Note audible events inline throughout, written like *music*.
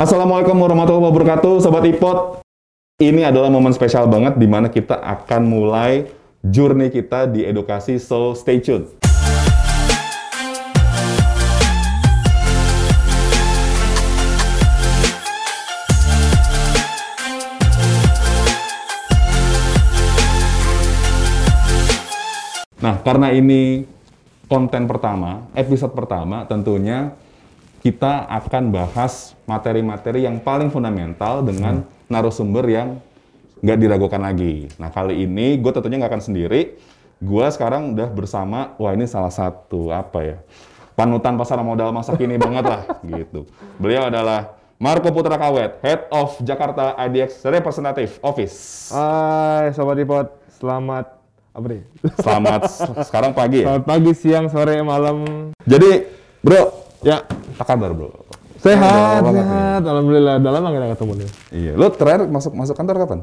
Assalamualaikum warahmatullahi wabarakatuh, Sobat Ipot. Ini adalah momen spesial banget di mana kita akan mulai journey kita di edukasi, so stay tune. Nah, karena ini konten pertama, episode pertama, tentunya kita akan bahas materi-materi yang paling fundamental dengan narasumber yang nggak diragukan lagi. Nah, kali ini gue tentunya nggak akan sendiri. Gue sekarang udah bersama, wah ini salah satu apa ya, panutan pasar modal masa kini *laughs* banget lah, gitu. Beliau adalah Marco Putra Kawet, Head of Jakarta IDX Representative Office. Hai Sobat Ipot, selamat apa nih? Selamat *laughs* sekarang pagi ya. Selamat pagi, siang, sore, malam. Jadi, bro, Ya, apa kabar bro? sehat, Udah banget sehat. Alhamdulillah, udah lama kita ketemu nih. Iya, lo terakhir masuk masuk kantor kapan?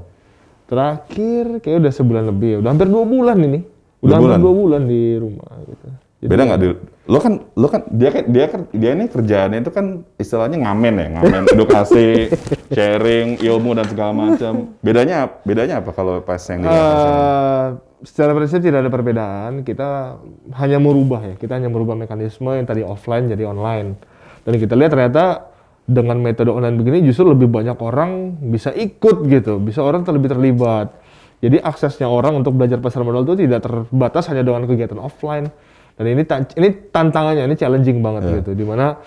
Terakhir kayak udah sebulan lebih, ya. udah hampir dua bulan ini. Udah Dua hampir bulan? dua bulan di rumah gitu. Jadi- Beda nggak di lo kan lo kan dia kan dia kan dia ini kerjaannya itu kan istilahnya ngamen ya ngamen *laughs* edukasi sharing ilmu dan segala macam bedanya bedanya apa kalau pas yang di Eh, secara prinsip tidak ada perbedaan. Kita hanya merubah ya. Kita hanya merubah mekanisme yang tadi offline jadi online. Dan kita lihat ternyata dengan metode online begini justru lebih banyak orang bisa ikut gitu. Bisa orang terlebih terlibat. Jadi aksesnya orang untuk belajar pasar modal itu tidak terbatas hanya dengan kegiatan offline. Dan ini ini tantangannya, ini challenging banget gitu. Di mana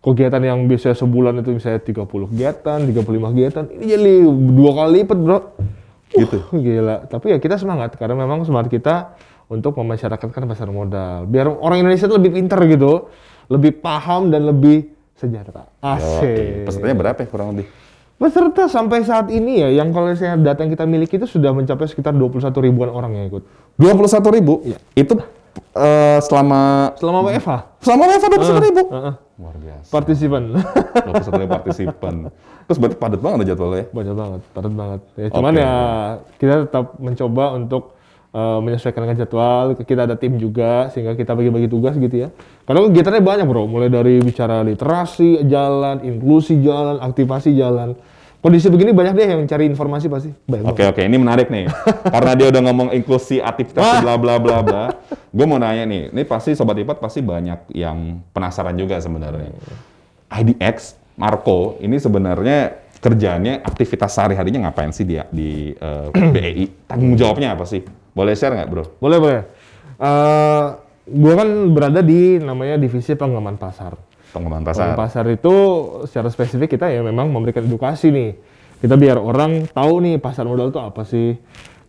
kegiatan yang biasanya sebulan itu misalnya 30 kegiatan, 35 kegiatan, ini jadi dua kali lipat bro. Gitu Uh, Gila. Tapi ya kita semangat karena memang semangat kita untuk memasyarakatkan pasar modal. Biar orang Indonesia itu lebih pintar gitu, lebih paham dan lebih sejahtera. Asik. pesertanya berapa ya kurang lebih Peserta sampai saat ini ya, yang kalau saya data yang kita miliki itu sudah mencapai sekitar 21 ribuan orang yang ikut. dua puluh satu ribu itu eh, selama Selama WFH. selama WFH dua puluh satu ribu Heeh. Luar biasa Partisipan. satu ribu partisipan terus berarti padat banget ya jadwalnya ya Banyak banget, padat banget. Ya, cuman ya kita tetap mencoba untuk uh, menyesuaikan dengan jadwal. Kita ada tim juga sehingga kita bagi-bagi tugas gitu ya. Karena kegiatannya banyak bro, mulai dari bicara literasi jalan, inklusi jalan, aktivasi jalan. Kondisi begini banyak deh yang cari informasi pasti. Oke oke, ini menarik nih. Karena dia udah ngomong inklusi, aktivitas, bla bla bla bla. Gue mau nanya nih, ini pasti sobat ipat pasti banyak yang penasaran juga sebenarnya. IDX Marco ini sebenarnya kerjaannya aktivitas sehari-harinya ngapain sih dia di eh, BEI? Tanggung jawabnya apa sih? Boleh share nggak bro? Boleh boleh. Uh, gua kan berada di namanya divisi pengembangan pasar. Pengembangan Pasar. pasar. pasar itu secara spesifik kita ya memang memberikan edukasi nih. Kita biar orang tahu nih pasar modal itu apa sih.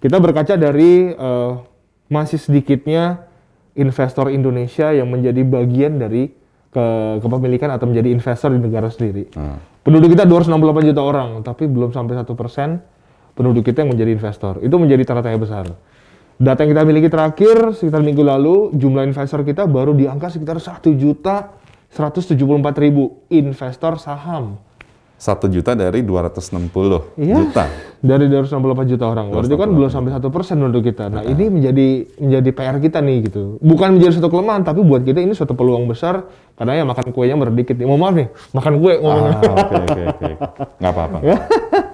Kita berkaca dari eh, masih sedikitnya investor Indonesia yang menjadi bagian dari ke kepemilikan atau menjadi investor di negara sendiri. Hmm. Penduduk kita 268 juta orang, tapi belum sampai satu persen penduduk kita yang menjadi investor. Itu menjadi tanda tanya besar. Data yang kita miliki terakhir sekitar minggu lalu, jumlah investor kita baru di angka sekitar 1 juta 174 ribu investor saham Satu juta dari 260 Iya. juta. dari 268 juta orang. Berarti kan belum sampai satu persen penduduk kita. Nah ini menjadi menjadi PR kita nih gitu. Bukan menjadi suatu kelemahan, tapi buat kita ini suatu peluang besar karena ya makan kuenya berdikit nih. Mohon maaf nih, makan kue ngomongnya. Ah, oke oke oke. Nggak apa-apa.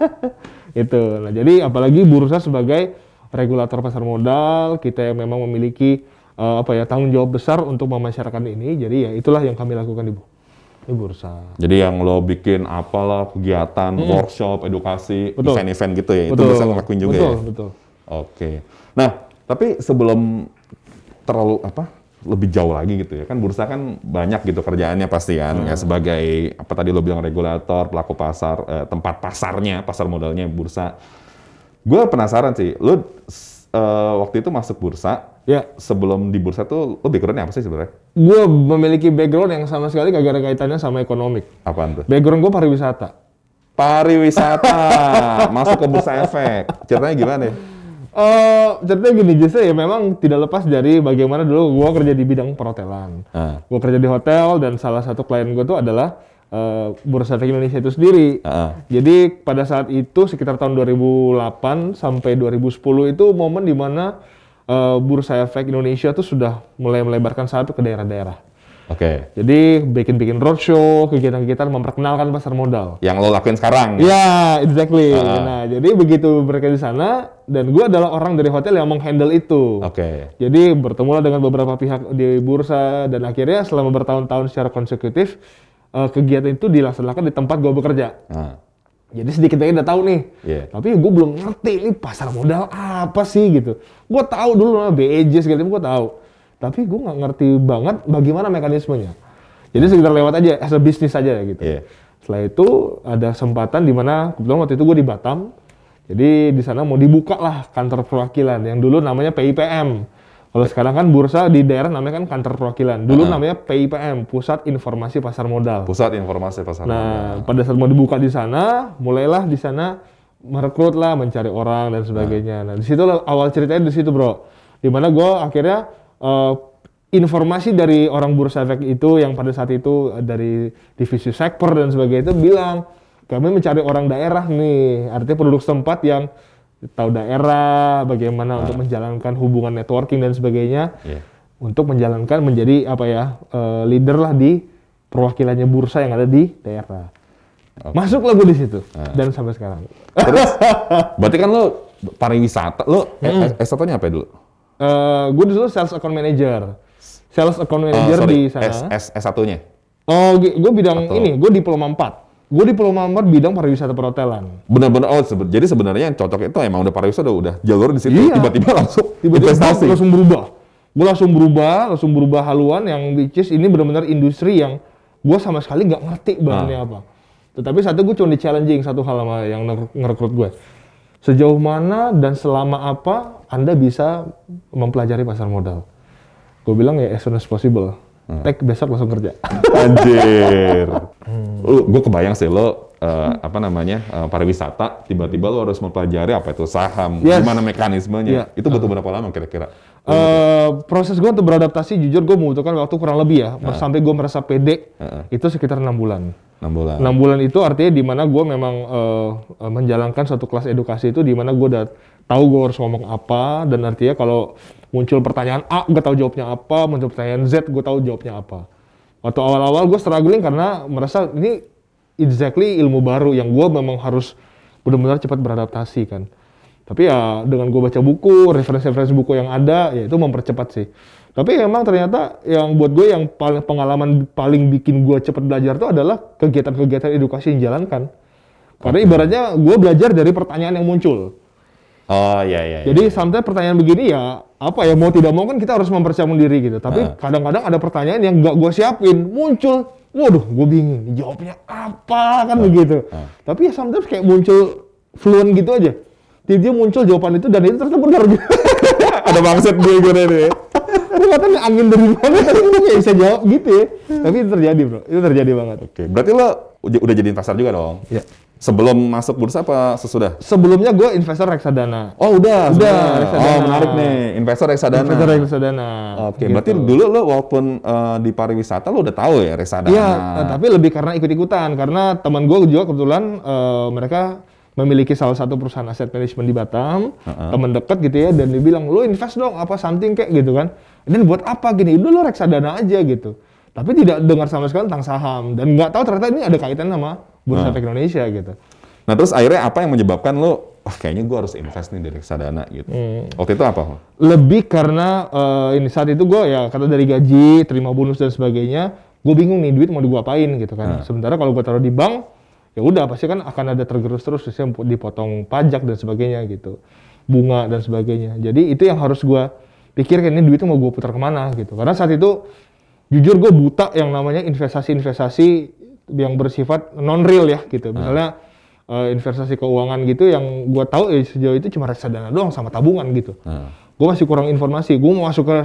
*laughs* itu. Nah, jadi apalagi bursa sebagai regulator pasar modal, kita yang memang memiliki eh, apa ya tanggung jawab besar untuk memasyarakatkan ini. Jadi ya itulah yang kami lakukan di, di bursa. Jadi yang lo bikin apalah kegiatan, workshop, edukasi, Betul. event-event gitu ya, itu bisa ngelakuin juga betul, ya. Betul. Oke. Nah, tapi sebelum terlalu apa lebih jauh lagi gitu ya kan bursa kan banyak gitu kerjaannya pasti kan ya sebagai apa tadi lo bilang regulator pelaku pasar eh, tempat pasarnya pasar modalnya bursa gue penasaran sih lo eh, waktu itu masuk bursa Ya, sebelum di bursa tuh lo backgroundnya apa sih sebenarnya gue memiliki background yang sama sekali gak ada kaitannya sama ekonomik. apaan tuh Background gue pariwisata. pariwisata *laughs* masuk ke bursa efek ceritanya gimana ya Eh, ceritanya gini, justru ya memang tidak lepas dari bagaimana dulu gue kerja di bidang perhotelan. Ah. Gue kerja di hotel dan salah satu klien gue tuh adalah eh, Bursa Efek Indonesia itu sendiri. Heeh. Jadi pada saat itu sekitar tahun 2008 sampai 2010 itu momen di mana eh, Bursa Efek Indonesia tuh sudah mulai melebarkan sayap ke daerah-daerah. Oke. Jadi bikin-bikin roadshow, kegiatan-kegiatan memperkenalkan pasar modal. Yang lo lakuin sekarang. Iya, exactly. Ah. Nah, jadi begitu mereka di sana, dan gue adalah orang dari hotel yang menghandle itu. Oke. Jadi bertemulah dengan beberapa pihak di bursa, dan akhirnya selama bertahun-tahun secara konsekutif, eh, kegiatan itu dilaksanakan di tempat gue bekerja. Nah, Jadi sedikit aja udah tahu nih. Iya. Tapi gue belum ngerti ini pasar modal apa sih gitu. Gue tahu dulu lah BEJ segala macam gue tahu. Tapi gue nggak ngerti banget bagaimana mekanismenya. Jadi sekitar lewat aja as a bisnis aja gitu. Iya. Setelah itu ada kesempatan di mana kebetulan waktu itu gue di Batam. Jadi di sana mau dibuka lah kantor perwakilan yang dulu namanya PIPM. Kalau sekarang kan bursa di daerah namanya kan kantor perwakilan. Dulu namanya PIPM, Pusat Informasi Pasar Modal. Pusat Informasi Pasar Modal. Nah, pada saat mau dibuka di sana, mulailah di sana merekrut lah, mencari orang dan sebagainya. Nah, di situ awal ceritanya di situ, Bro. Di mana gue akhirnya eh, informasi dari orang bursa efek itu yang pada saat itu eh, dari divisi sekper dan sebagainya itu bilang kami mencari orang daerah nih, artinya penduduk setempat yang tahu daerah, bagaimana untuk menjalankan hubungan networking dan sebagainya Iya. untuk menjalankan menjadi apa ya eh, leader lah di perwakilannya bursa yang ada di daerah. Masuklah gue di situ dan sampai sekarang. Terus, *laughs* berarti kan lo pariwisata, lo eh, S1-nya apa ya dulu? Eh gue dulu sales account manager, sales account Oh, manager sorry, di sana. S, S, S1-nya? Oh, gue bidang Atau- ini, gue diploma 4. Gue diploma 4 bidang pariwisata perhotelan. Benar-benar, oh sebe- jadi sebenarnya yang cocok itu emang udah pariwisata udah, udah jalur di situ, Iya. tiba-tiba langsung Tiba-tiba investasi. langsung berubah. Gue langsung berubah, langsung berubah haluan yang which is ini benar-benar industri yang gue sama sekali nggak ngerti bahannya Ah. apa. Tetapi satu gue cuma di challenging satu hal sama yang nger- ngerekrut gue. Sejauh mana dan selama apa Anda bisa mempelajari pasar modal? Gue bilang ya as soon as possible. Ah. Tek besok langsung kerja. *laughs* Anjir. Hmm. Lu, gue kebayang sih lo eh, apa namanya eh, pariwisata, tiba-tiba lo harus mempelajari apa itu saham, Yes. gimana mekanismenya. Iya. Itu butuh berapa lama kira-kira? Eh, proses gue untuk beradaptasi jujur gue membutuhkan waktu kurang lebih ya Ah. sampai gue merasa pede Heeh. itu sekitar enam bulan. 6 bulan. Enam bulan itu artinya di mana gue memang eh, menjalankan suatu kelas edukasi itu di mana gue udah tahu gue harus ngomong apa dan artinya kalau muncul pertanyaan A gue tahu jawabnya apa, muncul pertanyaan Z gue tahu jawabnya apa. Waktu awal-awal gue struggling karena merasa ini exactly ilmu baru yang gue memang harus benar-benar cepat beradaptasi kan. Tapi ya dengan gue baca buku, referensi-referensi buku yang ada, ya itu mempercepat sih. Tapi emang ternyata yang buat gue yang paling pengalaman paling bikin gue cepat belajar itu adalah kegiatan-kegiatan edukasi yang dijalankan. Karena ibaratnya gue belajar dari pertanyaan yang muncul. Oh iya iya. iya. Jadi sometimes pertanyaan begini ya apa ya mau tidak mau kan kita harus mempersiapkan diri gitu. Tapi Ah. kadang-kadang ada pertanyaan yang nggak gue siapin muncul. Waduh, gue bingung. Jawabnya apa kan begitu. Ah. Tapi ya sometimes kayak muncul fluent gitu aja. Dia muncul jawaban itu dan itu ternyata benar *laughs* ada bangset gue gue nih. Ternyata ini angin dari mana tapi gue nggak bisa jawab gitu ya. Tapi itu terjadi bro, itu terjadi banget. Oke, berarti lo udah, jadi investor juga dong? Ya. Sebelum masuk bursa apa sesudah? Sebelumnya gue investor reksadana. Oh udah, Udah, reksadana. Oh menarik nih, investor reksadana. Investor reksadana. Oke, Gitu. berarti dulu lo walaupun eh, di pariwisata lo udah tahu ya reksadana. Iya, eh, tapi lebih karena ikut-ikutan karena teman gue juga kebetulan eh, mereka memiliki salah satu perusahaan aset management di Batam, teman dekat gitu ya, dan dia bilang lo invest dong apa something kayak gitu kan, dan buat apa gini, udah lo reksadana aja gitu, tapi tidak dengar sama sekali tentang saham dan nggak tahu ternyata ini ada kaitan sama bursa efek Indonesia gitu. Nah terus akhirnya apa yang menyebabkan lo, wah kayaknya gue harus invest nih di reksadana gitu. Hmm. Waktu itu apa? Lebih karena eh, ini saat itu gue ya kata dari gaji, terima bonus dan sebagainya, gue bingung nih duit mau gue apain gitu kan. Sementara kalau gue taruh di bank, ya udah pasti kan akan ada tergerus terus, misalnya dipotong pajak dan sebagainya gitu, bunga dan sebagainya. Jadi itu yang harus gue pikirkan ini duitnya mau gue putar ke mana gitu. Karena saat itu jujur gue buta yang namanya investasi-investasi yang bersifat non real ya gitu. Misalnya eh, investasi keuangan gitu yang gue tahu ya sejauh itu cuma reksadana doang sama tabungan gitu Nah, gue masih kurang informasi. Gue mau masuk ke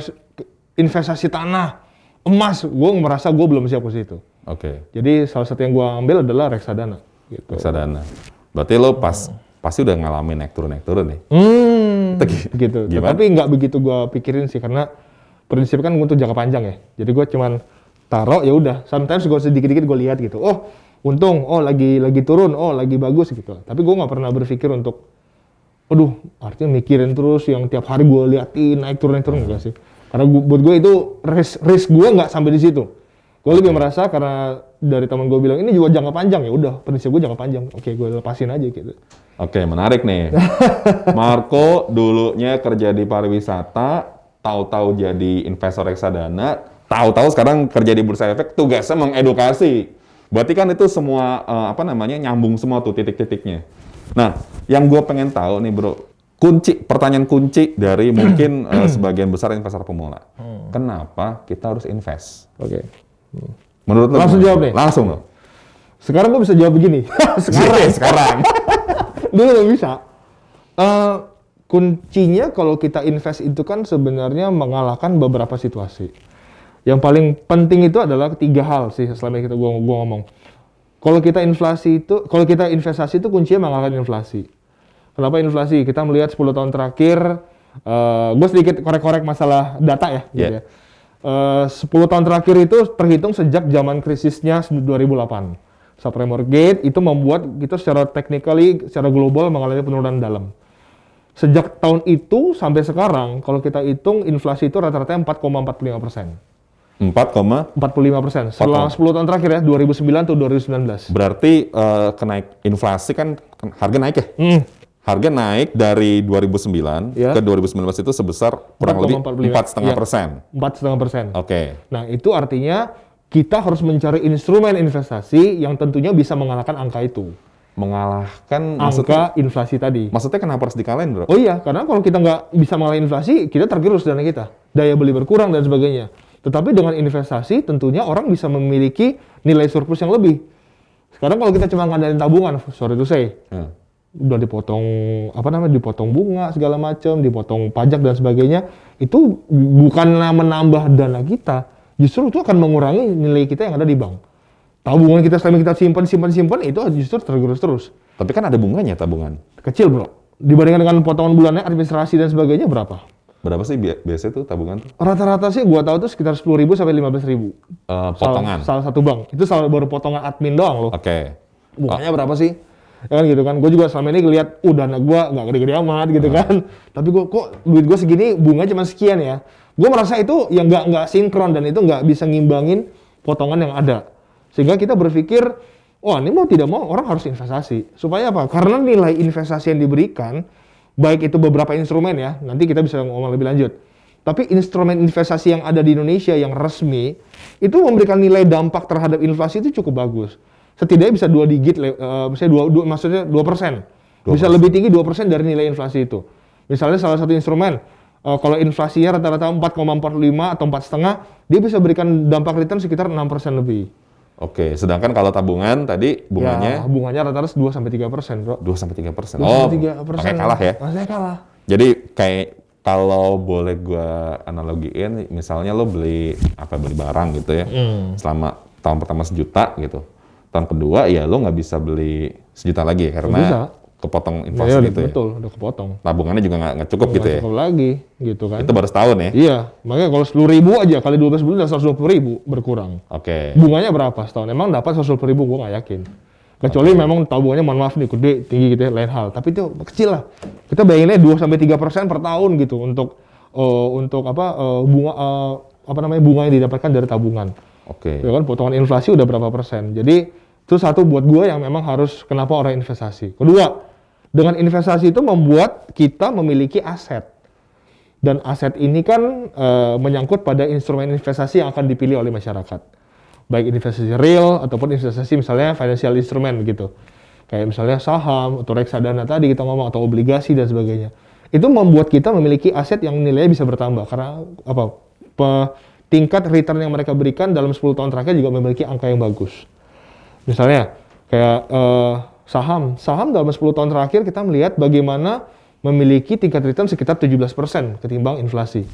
investasi tanah, emas, gue merasa gue belum siap ke situ. Oke, Jadi salah satu yang gue ambil adalah reksadana. Gitu. reksadana. Berarti lo pas pasti udah ngalamin naik turun naik turun nih. Hmm, Itu gi- gitu. gimana? Tapi nggak begitu gue pikirin sih karena prinsip kan untuk jangka panjang ya. Jadi gue cuman taruh ya udah. Sometimes gue sedikit-dikit gue lihat gitu. Oh untung, oh lagi lagi turun, oh lagi bagus gitu. Tapi gue nggak pernah berpikir untuk, aduh artinya mikirin terus yang tiap hari gue liatin naik turun naik turun enggak sih. Karena gua- buat gue itu risk risk gue nggak sampai di situ. Gue lebih merasa karena dari teman gue bilang ini juga jangka panjang ya udah prinsip gue jangka panjang. Oke, gue lepasin aja gitu. Oke, menarik nih. *laughs* Marco dulunya kerja di pariwisata, tahu-tahu jadi investor reksadana, tahu-tahu sekarang kerja di bursa efek, tugasnya mengedukasi. Berarti kan itu semua eh, apa namanya nyambung semua tuh titik-titiknya. Nah, yang gue pengen tahu nih bro, kunci pertanyaan kunci dari *clears throat* mungkin eh, sebagian besar investor pemula, kenapa kita harus invest? Oke. Menurut lo Langsung gimana? jawab nih. Langsung loh. Sekarang gue bisa jawab begini. *laughs* sekarang. sekarang. *laughs* Dulu nggak bisa. Eh, kuncinya kalau kita invest itu kan sebenarnya mengalahkan beberapa situasi. Yang paling penting itu adalah tiga hal sih selama kita gua, gua ngomong. Kalau kita inflasi itu, kalau kita investasi itu kuncinya mengalahkan inflasi. Kenapa inflasi? Kita melihat 10 tahun terakhir, eh gue sedikit korek-korek masalah data ya. Gitu Yeah. ya. Eh, 10 tahun terakhir itu terhitung sejak zaman krisisnya 2008. Subprime mortgage itu membuat kita secara technically, secara global mengalami penurunan dalam. Sejak tahun itu sampai sekarang, kalau kita hitung inflasi itu rata-rata 4,45 persen. 4, 45 persen. Setelah 10 tahun terakhir ya, 2009 tuh 2019. berarti eh, kenaik inflasi kan harga naik ya? Hmm. Harga naik dari 2009 Ya. ke 2019 itu sebesar kurang lebih 4,45. empat setengah Iya. persen. Empat setengah persen. Oke, Nah itu artinya kita harus mencari instrumen investasi yang tentunya bisa mengalahkan angka itu. mengalahkan maksudnya Angka inflasi tadi. maksudnya kenapa harus dikalahin bro? Oh iya, karena kalau kita nggak bisa mengalahkan inflasi, kita tergerus dana kita. Daya beli berkurang dan sebagainya. Tetapi dengan investasi, tentunya orang bisa memiliki nilai surplus yang lebih. Sekarang kalau kita cuma ngadain tabungan, sorry to say, Hmm. udah dipotong apa namanya dipotong bunga segala macam dipotong pajak dan sebagainya itu bukan menambah dana kita justru itu akan mengurangi nilai kita yang ada di bank tabungan kita selama kita simpan simpan simpan itu justru tergerus terus Tapi kan ada bunganya tabungan. kecil bro dibandingkan dengan potongan bulannya administrasi dan sebagainya berapa Berapa sih bi- biasanya tuh tabungan tuh? rata-rata sih gua tahu tuh sekitar 10.000 ribu sampai 15.000 ribu Eh, potongan. salah, salah satu bank itu salah baru potongan admin doang loh Oke. bunganya berapa sih? Ya kan gitu kan, gue juga selama ini ngeliat, uh dana gue nggak gede-gede amat gitu kan. *laughs* Tapi gue kok duit gue segini bunga cuma sekian ya. Gue merasa itu yang nggak nggak sinkron dan itu nggak bisa ngimbangin potongan yang ada. Sehingga kita berpikir, wah ini mau tidak mau orang harus investasi. Supaya apa? Karena nilai investasi yang diberikan, baik itu beberapa instrumen ya, nanti kita bisa ngomong lebih lanjut. Tapi instrumen investasi yang ada di Indonesia yang resmi itu memberikan nilai dampak terhadap inflasi itu cukup bagus. Setidaknya bisa dua digit, le- eh, misalnya dua, dua- maksudnya dua persen. Bisa lebih tinggi dua persen dari nilai inflasi itu. Misalnya salah satu instrumen, eh, kalau inflasinya rata-rata 4,45 atau empat setengah, dia bisa berikan dampak return sekitar 6 persen lebih. Oke, sedangkan kalau tabungan tadi Ya, bunganya bunganya rata-rata 2 sampai 3 persen, bro. 2 sampai 3 persen. 2 Oh, sampai 3 persen. kalah ya. Rasanya kalah. Jadi kayak kalau boleh gua analogiin, misalnya lo beli apa beli barang gitu ya, Hmm. selama tahun pertama sejuta gitu, tahun kedua ya lo nggak bisa beli sejuta lagi karena. Kepotong Ya, inflasi ya, gitu ya. betul, udah kepotong. Tabungannya juga nggak cukup gitu Nggak ya. cukup lagi, gitu kan. Itu baru setahun ya. Iya, makanya kalau 10 ribu aja kali 12 bulan udah 120 ribu berkurang. Oke. Bunganya berapa setahun? Emang dapat 120 ribu gue nggak yakin. Kecuali memang tabungannya mohon maaf nih gede, tinggi gitu ya, lain hal. Tapi itu kecil lah. Kita bayanginnya 2 sampai 3 persen per tahun gitu untuk eh, untuk apa eh, bunga eh, apa namanya bunga yang didapatkan dari tabungan. Oke. Ya kan potongan inflasi udah berapa persen. Jadi itu satu buat gue yang memang harus kenapa orang investasi. Kedua, dengan investasi itu membuat kita memiliki aset. Dan aset ini kan eh, menyangkut pada instrumen investasi yang akan dipilih oleh masyarakat. Baik investasi real ataupun investasi misalnya financial instrument gitu. Kayak misalnya saham atau reksadana tadi kita ngomong atau obligasi dan sebagainya. Itu membuat kita memiliki aset yang nilainya bisa bertambah karena apa? pe- tingkat return yang mereka berikan dalam 10 tahun terakhir juga memiliki angka yang bagus. Misalnya kayak eh, saham, saham dalam 10 tahun terakhir kita melihat bagaimana memiliki tingkat return sekitar 17% ketimbang inflasi.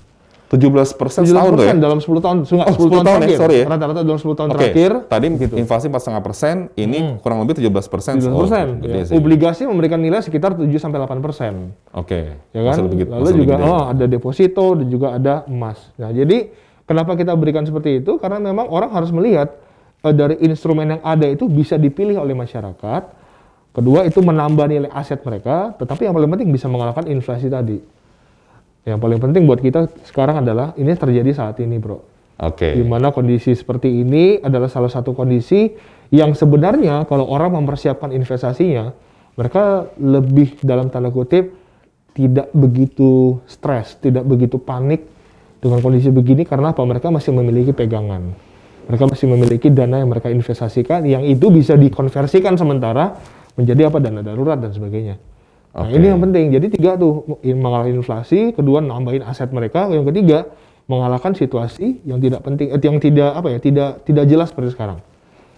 17 persen setahun tuh ya. 17% dalam 10 tahun, Oh, 10, 10 tahun, tahun ya, terakhir. sorry ya. Rata-rata dalam 10 tahun Oke, terakhir tadi gitu. inflasi 4,5 persen, ini kurang lebih 17 persen. 17%. Oh, ya. Obligasi memberikan nilai sekitar 7 sampai 8%. Oke. ya kan? Masih lebih gitu- Lalu juga gede. oh ada deposito dan juga ada emas. Nah, jadi kenapa kita berikan seperti itu? Karena memang orang harus melihat eh, dari instrumen yang ada itu bisa dipilih oleh masyarakat. Kedua itu menambah nilai aset mereka, tetapi yang paling penting bisa mengalahkan inflasi tadi. Yang paling penting buat kita sekarang adalah ini terjadi saat ini, Bro. Oke. Di mana kondisi seperti ini adalah salah satu kondisi yang sebenarnya kalau orang mempersiapkan investasinya, mereka lebih dalam tanda kutip tidak begitu stres, tidak begitu panik dengan kondisi begini karena apa? Mereka masih memiliki pegangan. Mereka masih memiliki dana yang mereka investasikan yang itu bisa dikonversikan sementara menjadi apa dana darurat dan sebagainya. Nah, Oke. ini yang penting. Jadi tiga tuh mengalahkan inflasi, kedua nambahin aset mereka, yang ketiga mengalahkan situasi yang tidak penting, eh, yang tidak apa ya, tidak tidak jelas seperti sekarang.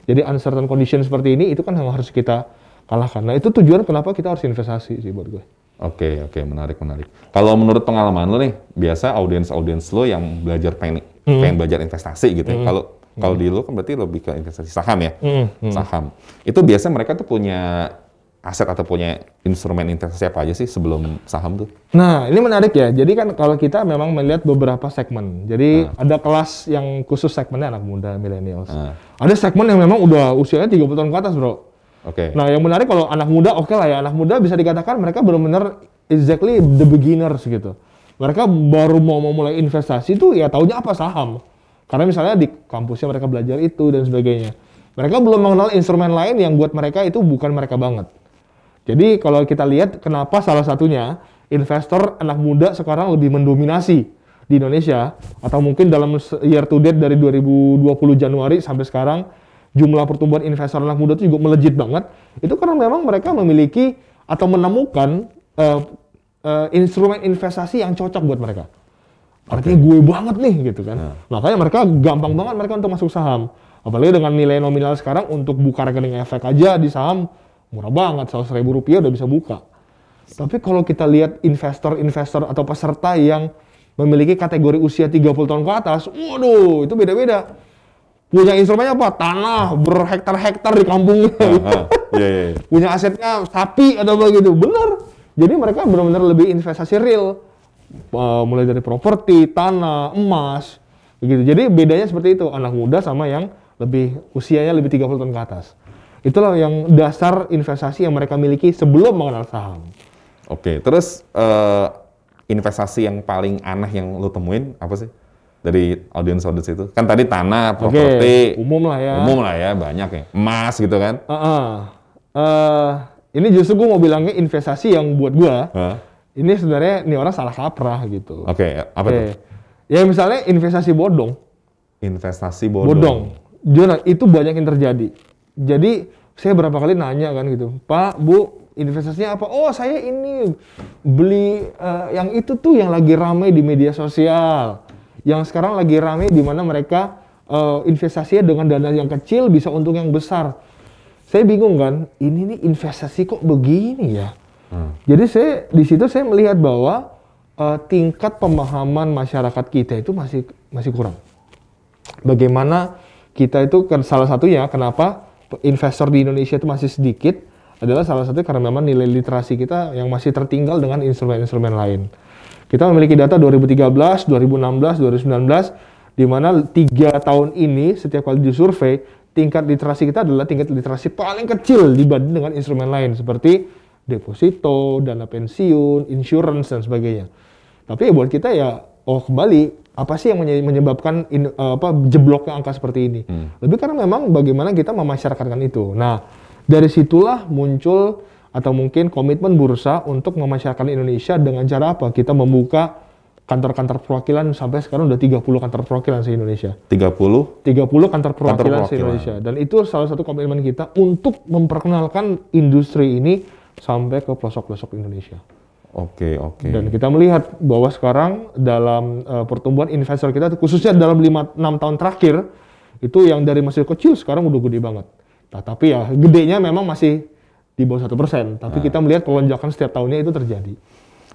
Jadi uncertain condition seperti ini itu kan yang harus kita kalahkan. Nah itu tujuan kenapa kita harus investasi sih buat gue. Oke, oke, menarik, menarik. Kalau menurut pengalaman lo nih, biasa audiens-audiens lo yang belajar pengen, Hmm. pengen belajar investasi gitu ya. Kalau kalau di lo kan berarti lebih ke investasi saham ya, Hmm, hmm. saham. Itu biasa mereka tuh punya aset atau punya instrumen investasi apa aja sih sebelum saham tuh? Nah, ini menarik ya. Jadi kan kalau kita memang melihat beberapa segmen. Jadi ada kelas yang khusus segmennya anak muda, millennials. Ah. Ada segmen yang memang udah usianya 30 tahun ke atas, Bro. Oke. Nah, yang menarik kalau anak muda oke lah ya. Anak muda bisa dikatakan mereka benar-benar exactly the beginners gitu. Mereka baru mau memulai investasi tuh ya taunya apa saham. Karena misalnya di kampusnya mereka belajar itu dan sebagainya. Mereka belum mengenal instrumen lain yang buat mereka itu bukan mereka banget. Jadi kalau kita lihat kenapa salah satunya investor anak muda sekarang lebih mendominasi di Indonesia atau mungkin dalam year to date dari 2020 Januari sampai sekarang jumlah pertumbuhan investor anak muda itu juga melejit banget. Itu karena memang mereka memiliki atau menemukan eh, eh, instrumen investasi yang cocok buat mereka. Artinya gue banget nih gitu kan. Makanya mereka gampang banget mereka untuk masuk saham. Apalagi dengan nilai nominal sekarang untuk buka rekening efek aja di saham murah banget, 100 ribu rupiah udah bisa buka. Tapi kalau kita lihat investor-investor atau peserta yang memiliki kategori usia 30 tahun ke atas, waduh itu beda-beda. Punya instrumennya apa? Tanah berhektar-hektar di kampungnya. Ah, *laughs* Iya, iya, iya. Punya asetnya sapi atau begitu. Bener. Jadi mereka benar-benar lebih investasi real. Uh, mulai dari properti, tanah, emas, begitu. Jadi bedanya seperti itu, anak muda sama yang lebih usianya lebih 30 tahun ke atas. Itulah yang dasar investasi yang mereka miliki sebelum mengenal saham. Oke, terus eh, investasi yang paling aneh yang lo temuin apa sih dari audiens-audiens itu? Kan tadi tanah, properti, umum lah ya. umum lah ya, banyak ya, emas gitu kan? Uh-uh. Uh, ini justru gue mau bilangnya investasi yang buat gue, Hah? Ini sebenarnya ini orang salah kaprah gitu. Oke, apa Oke. tuh? Ya misalnya investasi bodong. Investasi bodong. bodong. Jona, itu banyak yang terjadi. Jadi saya berapa kali nanya kan gitu, Pak, Bu, investasinya apa? Oh saya ini beli eh, yang itu tuh yang lagi rame di media sosial, yang sekarang lagi rame di mana mereka eh, investasinya dengan dana yang kecil bisa untung yang besar. Saya bingung kan, ini nih investasi kok begini ya? Jadi saya di situ saya melihat bahwa eh, tingkat pemahaman masyarakat kita itu masih masih kurang bagaimana kita itu salah satunya kenapa investor di Indonesia itu masih sedikit adalah salah satunya karena memang nilai literasi kita yang masih tertinggal dengan instrumen-instrumen lain. Kita memiliki data 2013, 2016, 2019 di mana tiga tahun ini setiap kali disurvei tingkat literasi kita adalah tingkat literasi paling kecil dibanding dengan instrumen lain seperti deposito, dana pensiun, insurance dan sebagainya. Tapi ya buat kita ya oh kembali apa sih yang menye- menyebabkan in- eh, apa jebloknya angka seperti ini? Lebih karena memang bagaimana kita memasyarakatkan itu. Nah, dari situlah muncul atau mungkin komitmen bursa untuk memasyarakatkan Indonesia dengan cara apa? Kita membuka kantor-kantor perwakilan sampai sekarang udah 30 kantor perwakilan se Indonesia. 30 30 kantor perwakilan se perwakilan. Indonesia dan itu salah satu komitmen kita untuk memperkenalkan industri ini sampai ke pelosok-pelosok Indonesia. Oke, oke. Dan kita melihat bahwa sekarang dalam eh, pertumbuhan investor kita khususnya dalam 5 6 tahun terakhir itu yang dari masih kecil sekarang udah gede banget. Nah, tapi ya gedenya memang masih di bawah satu persen. Tapi kita melihat pelonjakan setiap tahunnya itu terjadi.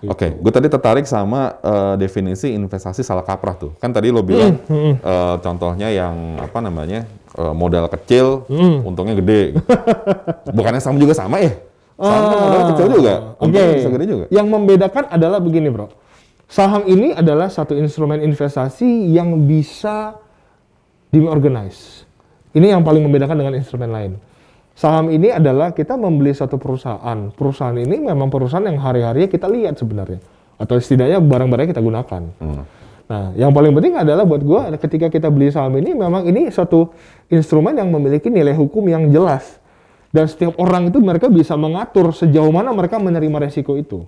Oke, gue tadi tertarik sama eh, definisi investasi salah kaprah tuh. Kan tadi lo bilang Hmm, eh, contohnya yang apa namanya eh, modal kecil, Hmm. untungnya gede. gitu. *laughs* Bukannya sama juga sama ya? Kan modal kecil juga, Oke. untungnya bisa gede juga. Yang membedakan adalah begini, Bro. Saham ini adalah satu instrumen investasi yang bisa diorganize. Ini yang paling membedakan dengan instrumen lain. Saham ini adalah kita membeli satu perusahaan. Perusahaan ini memang perusahaan yang hari-harinya kita lihat sebenarnya. Atau setidaknya barang-barangnya kita gunakan. Hmm. Nah, yang paling penting adalah buat gua ketika kita beli saham ini memang ini suatu instrumen yang memiliki nilai hukum yang jelas. Dan setiap orang itu mereka bisa mengatur sejauh mana mereka menerima resiko itu.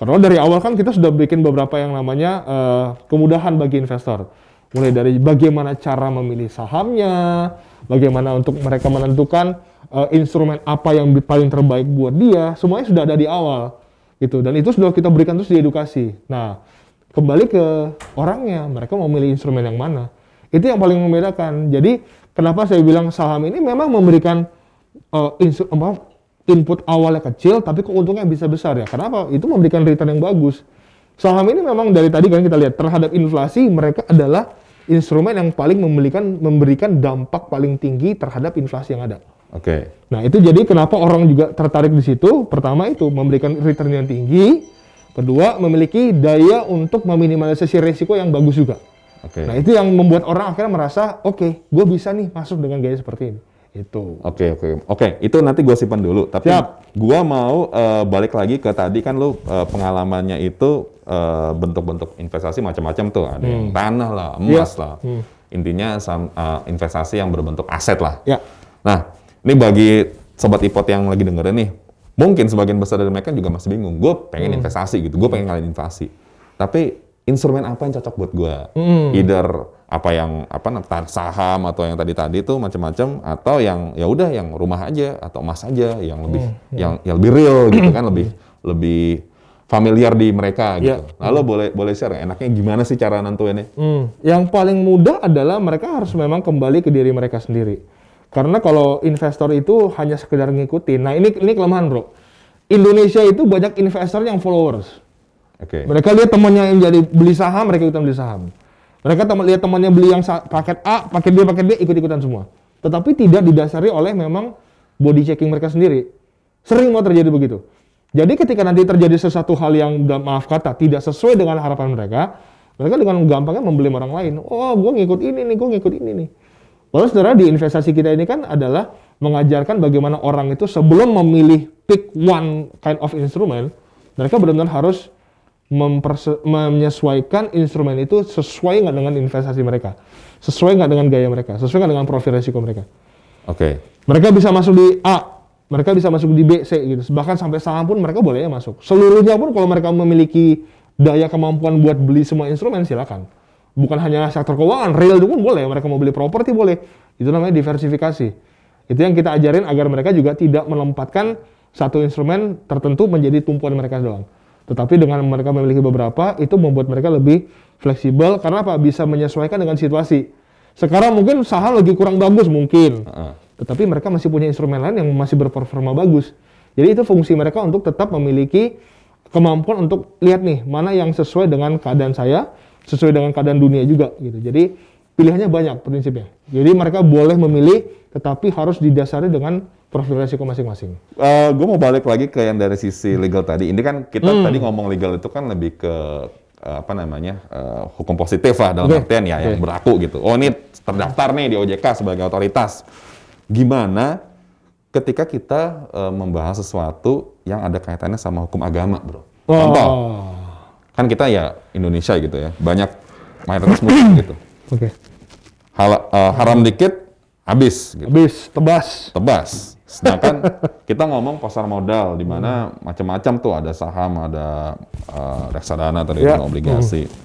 Karena dari awal kan kita sudah bikin beberapa yang namanya uh, kemudahan bagi investor. Mulai dari bagaimana cara memilih sahamnya, bagaimana untuk mereka menentukan uh, instrumen apa yang paling terbaik buat dia, semuanya sudah ada di awal. Gitu. Dan itu sudah kita berikan terus di edukasi. Nah, kembali ke orangnya, mereka mau memilih instrumen yang mana. Itu yang paling membedakan. Jadi, kenapa saya bilang saham ini memang memberikan uh, input awalnya kecil tapi keuntungannya bisa besar ya. Kenapa? Itu memberikan return yang bagus. Saham ini memang dari tadi kan kita lihat terhadap inflasi mereka adalah instrumen yang paling memberikan memberikan dampak paling tinggi terhadap inflasi yang ada. Oke. Okay. Nah, itu jadi kenapa orang juga tertarik di situ? Pertama itu memberikan return yang tinggi, kedua memiliki daya untuk meminimalisasi risiko yang bagus juga. Oke. Okay. Nah, itu yang membuat orang akhirnya merasa, oke, okay, gue bisa nih masuk dengan gaya seperti ini. Itu. Oke, okay, oke. Okay. Oke, okay, itu nanti gue simpan dulu. Tapi Siap. gue mau uh, balik lagi ke tadi kan lu uh, pengalamannya itu uh, bentuk-bentuk investasi macam-macam tuh. Ada hmm. yang tanah lah, emas ya. lah. Hmm. Intinya uh, investasi yang berbentuk aset lah. Ya. Nah, ini bagi sobat ipot yang lagi dengerin nih, mungkin sebagian besar dari mereka juga masih bingung. Gue pengen hmm. investasi gitu, gue pengen ngalahin inflasi. Tapi instrumen apa yang cocok buat gue? Hmm. Either apa yang apa saham atau yang tadi tadi itu macam-macam atau yang ya udah yang rumah aja atau emas aja yang lebih hmm, hmm. yang yang lebih real gitu kan lebih lebih familiar di mereka ya. gitu. Lalu hmm. boleh boleh share enaknya gimana sih cara nentuinnya? Hmm. Yang paling mudah adalah mereka harus memang kembali ke diri mereka sendiri. Karena kalau investor itu hanya sekedar ngikutin. Nah, ini ini kelemahan, Bro. Indonesia itu banyak investor yang followers. Oke. Okay. Mereka lihat temannya yang jadi beli saham, mereka ikutan beli saham. Mereka teman lihat temannya beli yang paket A, paket B, paket B ikut-ikutan semua. Tetapi tidak didasari oleh memang body checking mereka sendiri. Sering mau terjadi begitu. Jadi ketika nanti terjadi sesuatu hal yang maaf kata tidak sesuai dengan harapan mereka, mereka dengan gampangnya membeli orang lain. Oh, gue ngikut ini nih, gue ngikut ini nih. Lalu saudara di investasi kita ini kan adalah mengajarkan bagaimana orang itu sebelum memilih pick one kind of instrument, mereka benar-benar harus menyesuaikan instrumen itu sesuai nggak dengan investasi mereka, sesuai nggak dengan gaya mereka, sesuai nggak dengan profil resiko mereka. Oke. Okay. Mereka bisa masuk di A, mereka bisa masuk di B, C gitu. Bahkan sampai saham pun mereka boleh ya masuk. Seluruhnya pun kalau mereka memiliki daya kemampuan buat beli semua instrumen silakan. Bukan hanya sektor keuangan, real pun boleh. Mereka mau beli properti boleh. Itu namanya diversifikasi. Itu yang kita ajarin agar mereka juga tidak melempatkan satu instrumen tertentu menjadi tumpuan mereka doang. Tetapi dengan mereka memiliki beberapa, itu membuat mereka lebih fleksibel karena apa? Bisa menyesuaikan dengan situasi. Sekarang mungkin saham lagi kurang bagus mungkin, uh -uh. tetapi mereka masih punya instrumen lain yang masih berperforma bagus. Jadi itu fungsi mereka untuk tetap memiliki kemampuan untuk lihat nih mana yang sesuai dengan keadaan saya, sesuai dengan keadaan dunia juga gitu. Jadi pilihannya banyak prinsipnya. Jadi mereka boleh memilih, tetapi harus didasari dengan profil resiko masing-masing. Uh, eh, gue mau balik lagi ke yang dari sisi legal tadi. Ini kan kita hmm. tadi ngomong legal itu kan lebih ke uh, apa namanya uh, hukum positif lah dalam okay. artian ya okay. yang berlaku gitu. Oh ini terdaftar nih di OJK sebagai otoritas. Gimana ketika kita uh, membahas sesuatu yang ada kaitannya sama hukum agama, bro? Oh. Contoh, kan kita ya Indonesia gitu ya, banyak mayoritas muslim gitu. Oke. Okay. Hal, uh, haram dikit, habis. Gitu. Habis, tebas. Tebas. Sedangkan kita ngomong pasar modal di mana hmm. macam-macam tuh ada saham, ada uh, reksadana tadi yeah. obligasi. Hmm.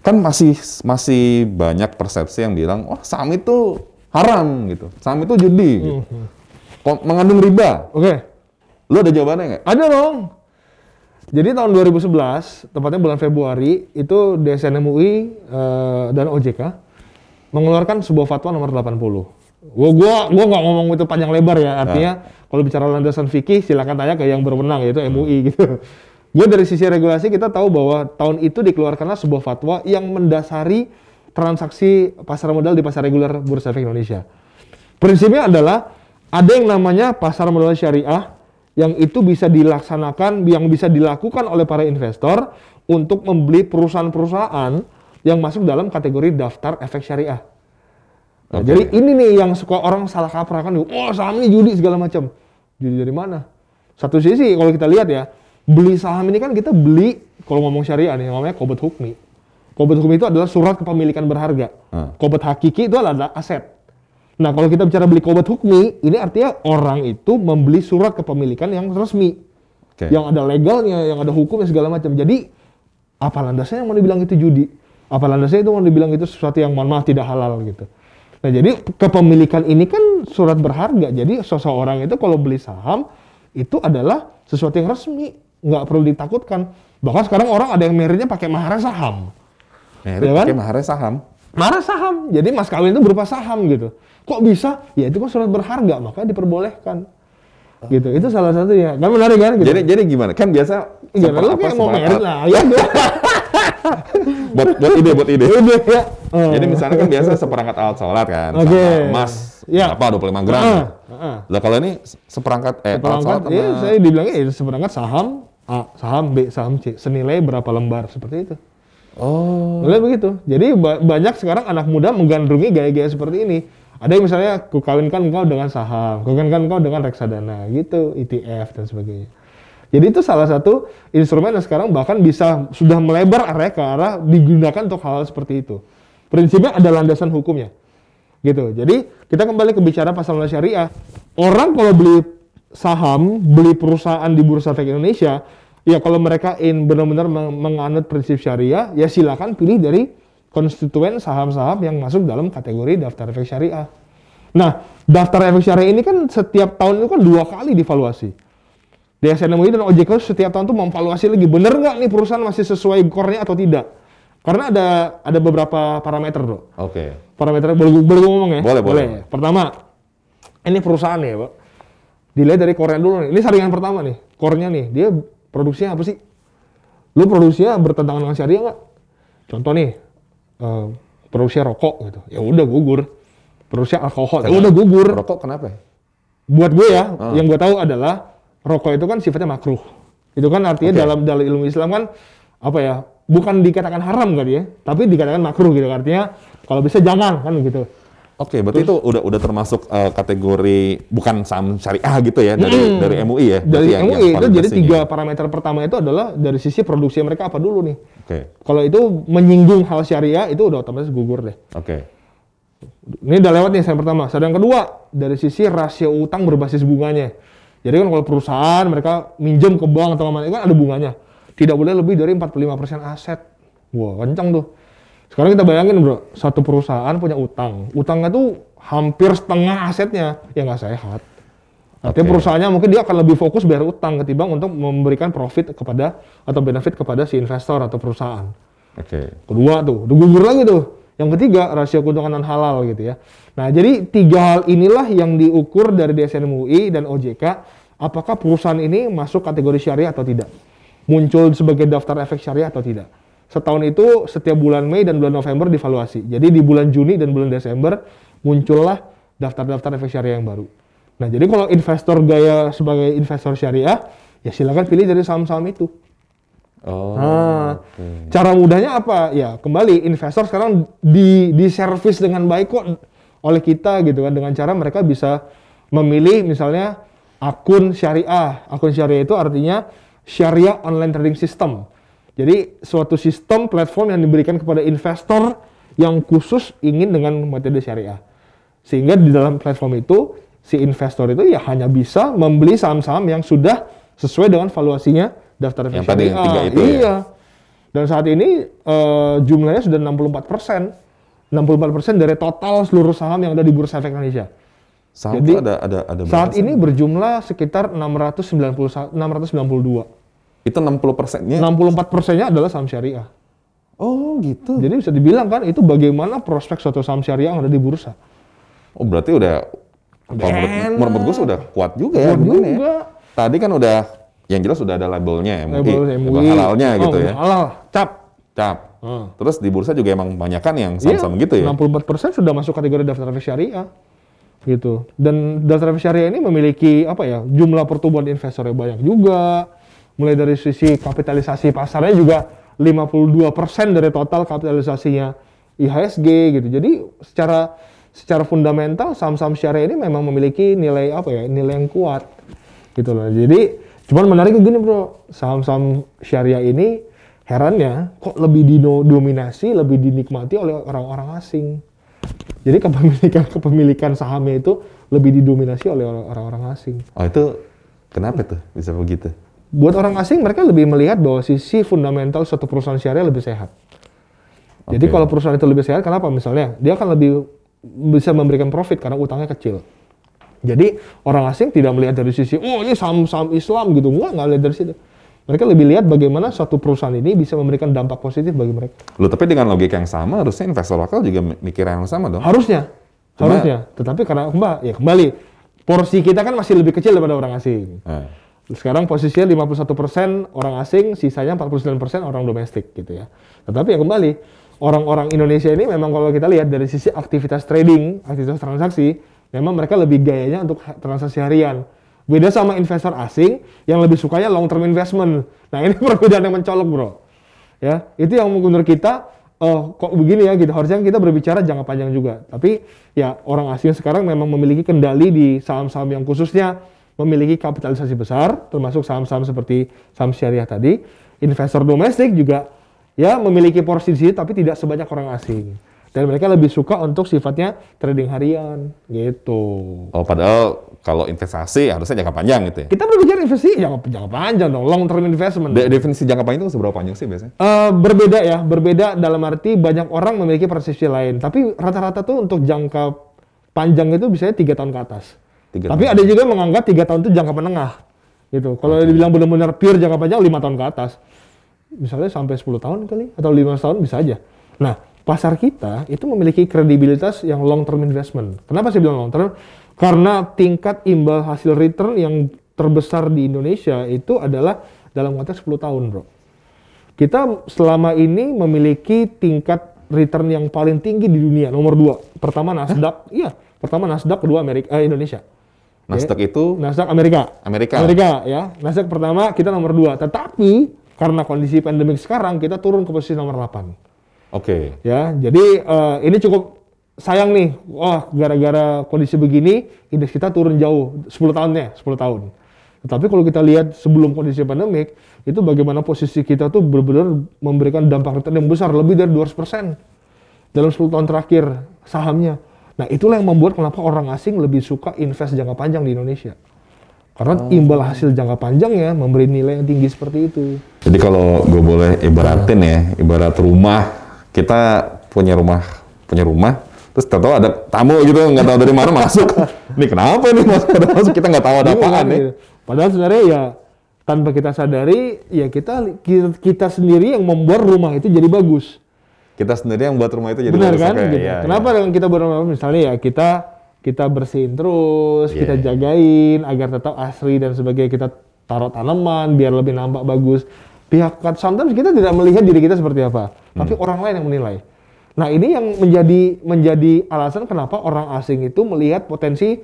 Kan masih masih banyak persepsi yang bilang, "Wah, saham itu haram gitu. Saham itu judi." Hmm. Gitu. Mengandung riba. Oke. Okay. Lu ada jawabannya nggak? Ada dong. Jadi tahun 2011, tepatnya bulan Februari, itu DSN MUI uh, eh, dan OJK mengeluarkan sebuah fatwa nomor 80 Gua gua gua nggak ngomong itu panjang lebar ya. Artinya nah. kalau bicara landasan fikih silakan tanya ke yang berwenang yaitu MUI hmm. *laughs* gitu. Gue dari sisi regulasi kita tahu bahwa tahun itu dikeluarkanlah sebuah fatwa yang mendasari transaksi pasar modal di pasar reguler Bursa Efek Indonesia. Prinsipnya adalah ada yang namanya pasar modal syariah yang itu bisa dilaksanakan, yang bisa dilakukan oleh para investor untuk membeli perusahaan-perusahaan yang masuk dalam kategori daftar efek syariah. Nah, okay. Jadi ini nih yang suka orang salah kaprah kan, oh saham ini judi segala macam. Judi dari mana? Satu sisi kalau kita lihat ya, beli saham ini kan kita beli kalau ngomong syariah nih namanya kobat hukmi. Kobet hukum itu adalah surat kepemilikan berharga. Hmm. Kobet hakiki itu adalah aset. Nah, kalau kita bicara beli kobet hukmi, ini artinya orang itu membeli surat kepemilikan yang resmi. Oke. Yang ada legalnya, yang ada hukumnya segala macam. Jadi, apa landasnya yang mau dibilang itu judi? Apa landasnya itu mau dibilang itu sesuatu yang mohon maaf tidak halal gitu. Nah, jadi kepemilikan ini kan surat berharga. Jadi, seseorang itu kalau beli saham, itu adalah sesuatu yang resmi. Nggak perlu ditakutkan. Bahkan sekarang orang ada yang meritnya pakai mahar saham. Merit Ya kan? pakai maharnya saham. Mahar saham. Jadi mas kawin itu berupa saham gitu. Kok bisa? Ya itu kan surat berharga, maka diperbolehkan. Gitu. Itu salah satunya. Kan menarik kan? Gitu. Jadi jadi gimana? Kan biasa Iya, seper- lu kayak mau merit lah. Ya. *laughs* buat buat ide buat ide. Udah, ya. Oh. Jadi misalnya kan biasa seperangkat alat sholat kan, Oke. sama emas, Ya. apa 25 gram. Ah, ah. Lah kalau ini seperangkat eh alat Perangkat, sholat sama iya, saya dibilangnya ya, seperangkat saham A, saham B, saham C, senilai berapa lembar seperti itu. Oh. Boleh begitu. Jadi ba- banyak sekarang anak muda menggandrungi gaya-gaya seperti ini. Ada yang misalnya ku kawinkan engkau dengan saham, ku kawinkan engkau dengan reksadana, gitu, ETF dan sebagainya. Jadi itu salah satu instrumen yang sekarang bahkan bisa sudah melebar area ke arah digunakan untuk hal, -hal seperti itu. Prinsipnya ada landasan hukumnya. Gitu. Jadi kita kembali ke bicara pasal syariah. Orang kalau beli saham, beli perusahaan di Bursa Efek Indonesia, ya kalau mereka in benar-benar meng- menganut prinsip syariah, ya silakan pilih dari konstituen saham-saham yang masuk dalam kategori daftar efek syariah. Nah, daftar efek syariah ini kan setiap tahun itu kan dua kali divaluasi. DSN MUI dan OJK setiap tahun tuh memvaluasi lagi bener nggak nih perusahaan masih sesuai core-nya atau tidak. Karena ada ada beberapa parameter, Bro. Oke. Parameter boleh boleh ngomong ya? Boleh, boleh. Pertama, ini perusahaan ya, Pak. Dilihat dari core dulu nih. Ini saringan pertama nih. Core-nya nih, dia produksinya apa sih? Lu produksinya bertentangan dengan syariah nggak? Contoh nih, eh, produksi rokok gitu. Ya udah gugur. Produksi alkohol, ya udah gugur. Rokok kenapa? ya? Buat gue ya, Ah. yang gue tahu adalah rokok itu kan sifatnya makruh. Itu kan artinya Oke. dalam dalam ilmu Islam kan apa ya? Bukan dikatakan haram kan ya, tapi dikatakan makruh gitu. Artinya kalau bisa jangan kan gitu. Oke, berarti itu udah udah termasuk eh, kategori bukan saham syariah gitu ya dari dari MUI ya. Dari yang- MUI yang itu jadi tiga ya. parameter pertama itu adalah dari sisi produksi mereka apa dulu nih. Oke. Kalau itu menyinggung hal syariah itu udah otomatis gugur deh. Oke. Ini udah lewat nih yang pertama. Sedang kedua dari sisi rasio utang berbasis bunganya. Jadi kan kalau perusahaan mereka minjem ke bank atau ke mana itu kan ada bunganya. Tidak boleh lebih dari 45% aset. Wah kencang tuh. Sekarang kita bayangin bro, satu perusahaan punya utang. Utangnya tuh hampir setengah asetnya. Ya nggak sehat. Artinya Oke. perusahaannya mungkin dia akan lebih fokus bayar utang ketimbang untuk memberikan profit kepada atau benefit kepada si investor atau perusahaan. Oke. Kedua tuh, udah gugur lagi tuh. Yang ketiga, rasio keuntungan non halal gitu ya. Nah, jadi tiga hal inilah yang diukur dari DSN MUI dan OJK, apakah perusahaan ini masuk kategori syariah atau tidak. Muncul sebagai daftar efek syariah atau tidak. Setahun itu setiap bulan Mei dan bulan November divaluasi. Jadi di bulan Juni dan bulan Desember muncullah daftar-daftar efek syariah yang baru. Nah, jadi kalau investor gaya sebagai investor syariah, ya silakan pilih dari saham-saham itu. Oh. Nah, oke. cara mudahnya apa? Ya, kembali investor sekarang di di servis dengan baik kok oleh kita gitu kan dengan cara mereka bisa memilih misalnya akun syariah. Akun syariah itu artinya syariah online trading system. Jadi suatu sistem platform yang diberikan kepada investor yang khusus ingin dengan metode syariah. Sehingga di dalam platform itu si investor itu ya hanya bisa membeli saham-saham yang sudah sesuai dengan valuasinya daftar Yang tadi yang tiga itu ya? iya. Dan saat ini eh, jumlahnya sudah 64 persen. 64 persen dari total seluruh saham yang ada di Bursa Efek Indonesia. Saham Jadi, itu ada ada ada Saat ini berjumlah sekitar 690, 692. Itu 60 persennya. 64 persennya adalah saham syariah. Oh gitu. Jadi bisa dibilang kan itu bagaimana prospek suatu saham syariah yang ada di bursa. Oh berarti udah. Menurut, menurut gue sudah kuat juga ya. Kuat ya? juga. Tadi kan udah yang jelas sudah ada labelnya MUI, Label label MUI. halalnya Oh, gitu ya. Halal, cap. Cap. Hmm. Terus di bursa juga emang banyak kan yang Iya, sama-sama gitu ya. 64% sudah masuk kategori daftar efek syariah. Gitu. Dan daftar efek syariah ini memiliki apa ya? Jumlah pertumbuhan investornya banyak juga. Mulai dari sisi kapitalisasi pasarnya juga 52% dari total kapitalisasinya IHSG gitu. Jadi secara secara fundamental saham-saham syariah ini memang memiliki nilai apa ya? Nilai yang kuat. Gitu loh. Jadi cuman menarik gini, Bro. Saham-saham syariah ini herannya kok lebih didominasi, lebih dinikmati oleh orang-orang asing. Jadi kepemilikan kepemilikan sahamnya itu lebih didominasi oleh orang-orang asing. Oh itu kenapa tuh bisa begitu? Buat orang asing mereka lebih melihat bahwa sisi fundamental suatu perusahaan syariah lebih sehat. Jadi Oke. kalau perusahaan itu lebih sehat, kenapa? Misalnya dia akan lebih bisa memberikan profit karena utangnya kecil. Jadi orang asing tidak melihat dari sisi, oh ini saham-saham Islam gitu, enggak, enggak lihat dari situ. Mereka lebih lihat bagaimana suatu perusahaan ini bisa memberikan dampak positif bagi mereka. Loh, tapi dengan logika yang sama, harusnya investor lokal juga mi- mikir yang sama dong. Harusnya, Cuma- harusnya. Tetapi karena kembali, ya kembali, porsi kita kan masih lebih kecil daripada orang asing. Eh, Sekarang posisinya 51% orang asing, sisanya 49% orang domestik gitu ya. Tetapi ya kembali, orang-orang Indonesia ini memang kalau kita lihat dari sisi aktivitas trading, aktivitas transaksi, memang mereka lebih gayanya untuk transaksi harian. Beda sama investor asing yang lebih sukanya long term investment. Nah ini *laughs* perbedaan yang mencolok bro. Ya, itu yang menurut kita, oh kok begini ya gitu. Harusnya kita berbicara jangka panjang juga. Tapi ya orang asing sekarang memang memiliki kendali di saham-saham yang khususnya memiliki kapitalisasi besar, termasuk saham-saham seperti saham syariah tadi. Investor domestik juga ya memiliki porsi di situ, tapi tidak sebanyak orang asing. Dan mereka lebih suka untuk sifatnya trading harian gitu. Oh, padahal kalau investasi harusnya jangka panjang gitu ya. Kita berbicara investasi jangka, jangka panjang dong, long term investment. De- definisi jangka panjang itu seberapa panjang sih biasanya? Eh, berbeda ya, berbeda dalam arti banyak orang memiliki persepsi lain. Tapi rata-rata tuh untuk jangka panjang itu biasanya tiga tahun ke atas. Tiga Tapi tahun. ada juga yang menganggap tiga tahun itu jangka menengah. Gitu. Kalau dibilang benar-benar pure jangka panjang lima tahun ke atas. Misalnya sampai 10 tahun kali atau 15 tahun bisa aja. Nah, pasar kita itu memiliki kredibilitas yang long term investment. Kenapa saya bilang long term? Karena tingkat imbal hasil return yang terbesar di Indonesia itu adalah dalam konteks 10 tahun, Bro. Kita selama ini memiliki tingkat return yang paling tinggi di dunia, nomor dua. Pertama Nasdaq, iya. Pertama Nasdaq, kedua Amerika, eh, Indonesia. Nasdaq itu Nasdaq Amerika. Amerika. Amerika ya. Nasdaq pertama kita nomor dua. Tetapi karena kondisi pandemik sekarang kita turun ke posisi nomor 8. Oke. Ya, jadi eh, ini cukup sayang nih. Wah, gara-gara kondisi begini indeks kita turun jauh 10 tahunnya, 10 tahun. Tetapi kalau kita lihat sebelum kondisi pandemik, itu bagaimana posisi kita tuh benar-benar memberikan dampak return yang besar, lebih dari 200% dalam 10 tahun terakhir sahamnya. Nah, itulah yang membuat kenapa orang asing lebih suka invest jangka panjang di Indonesia. Karena imbal hasil jangka panjangnya memberi nilai yang tinggi seperti itu. Jadi kalau gue boleh ibaratin ya, ibarat rumah, kita punya rumah, punya rumah, terus tahu ada tamu gitu, nggak tahu dari mana masuk. *laughs* Ini kenapa nih masuk, ada masuk kita nggak tahu ada apaan kan, nih. gitu. Padahal sebenarnya ya tanpa kita sadari ya kita kita, kita sendiri yang membuat rumah itu jadi bagus. Kita sendiri yang buat rumah itu jadi Benar bagus, kan? Gitu. iya, Kenapa iya. dengan kita berumah misalnya ya kita kita bersihin terus, Iya, kita iya. jagain agar tetap asri dan sebagainya. Kita taruh tanaman biar lebih nampak bagus. Pihak sometimes kita tidak melihat diri kita seperti apa, tapi Hmm. orang lain yang menilai. Nah, ini yang menjadi menjadi alasan kenapa orang asing itu melihat potensi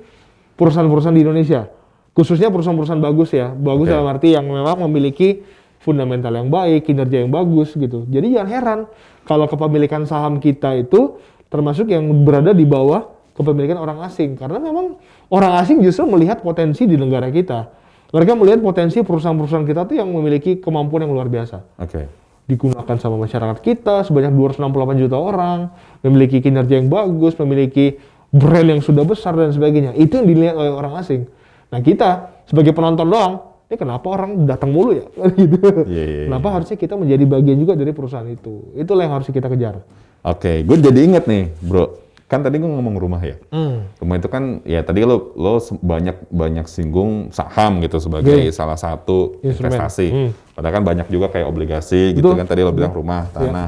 perusahaan-perusahaan di Indonesia. Khususnya perusahaan-perusahaan bagus ya. Bagus Oke. dalam arti yang memang memiliki fundamental yang baik, kinerja yang bagus gitu. Jadi jangan heran kalau kepemilikan saham kita itu termasuk yang berada di bawah kepemilikan orang asing karena memang orang asing justru melihat potensi di negara kita. Mereka melihat potensi perusahaan-perusahaan kita tuh yang memiliki kemampuan yang luar biasa Oke. Digunakan sama masyarakat kita sebanyak 268 juta orang, memiliki kinerja yang bagus, memiliki brand yang sudah besar dan sebagainya. Itu yang dilihat oleh orang asing. Nah kita sebagai penonton doang, ini kenapa orang datang mulu ya? *laughs* gitu. Iya, iya, iya. Kenapa harusnya kita menjadi bagian juga dari perusahaan itu? Itulah yang harus kita kejar. Oke, gue jadi inget nih, bro. Kan tadi gue ngomong rumah ya. Hmm. Rumah itu kan, ya tadi lo lo banyak banyak singgung saham gitu sebagai Oke. salah satu Instrumen. investasi. Hmm. Padahal kan banyak juga kayak obligasi gitu Betul. kan tadi lo bilang rumah, Iya. tanah.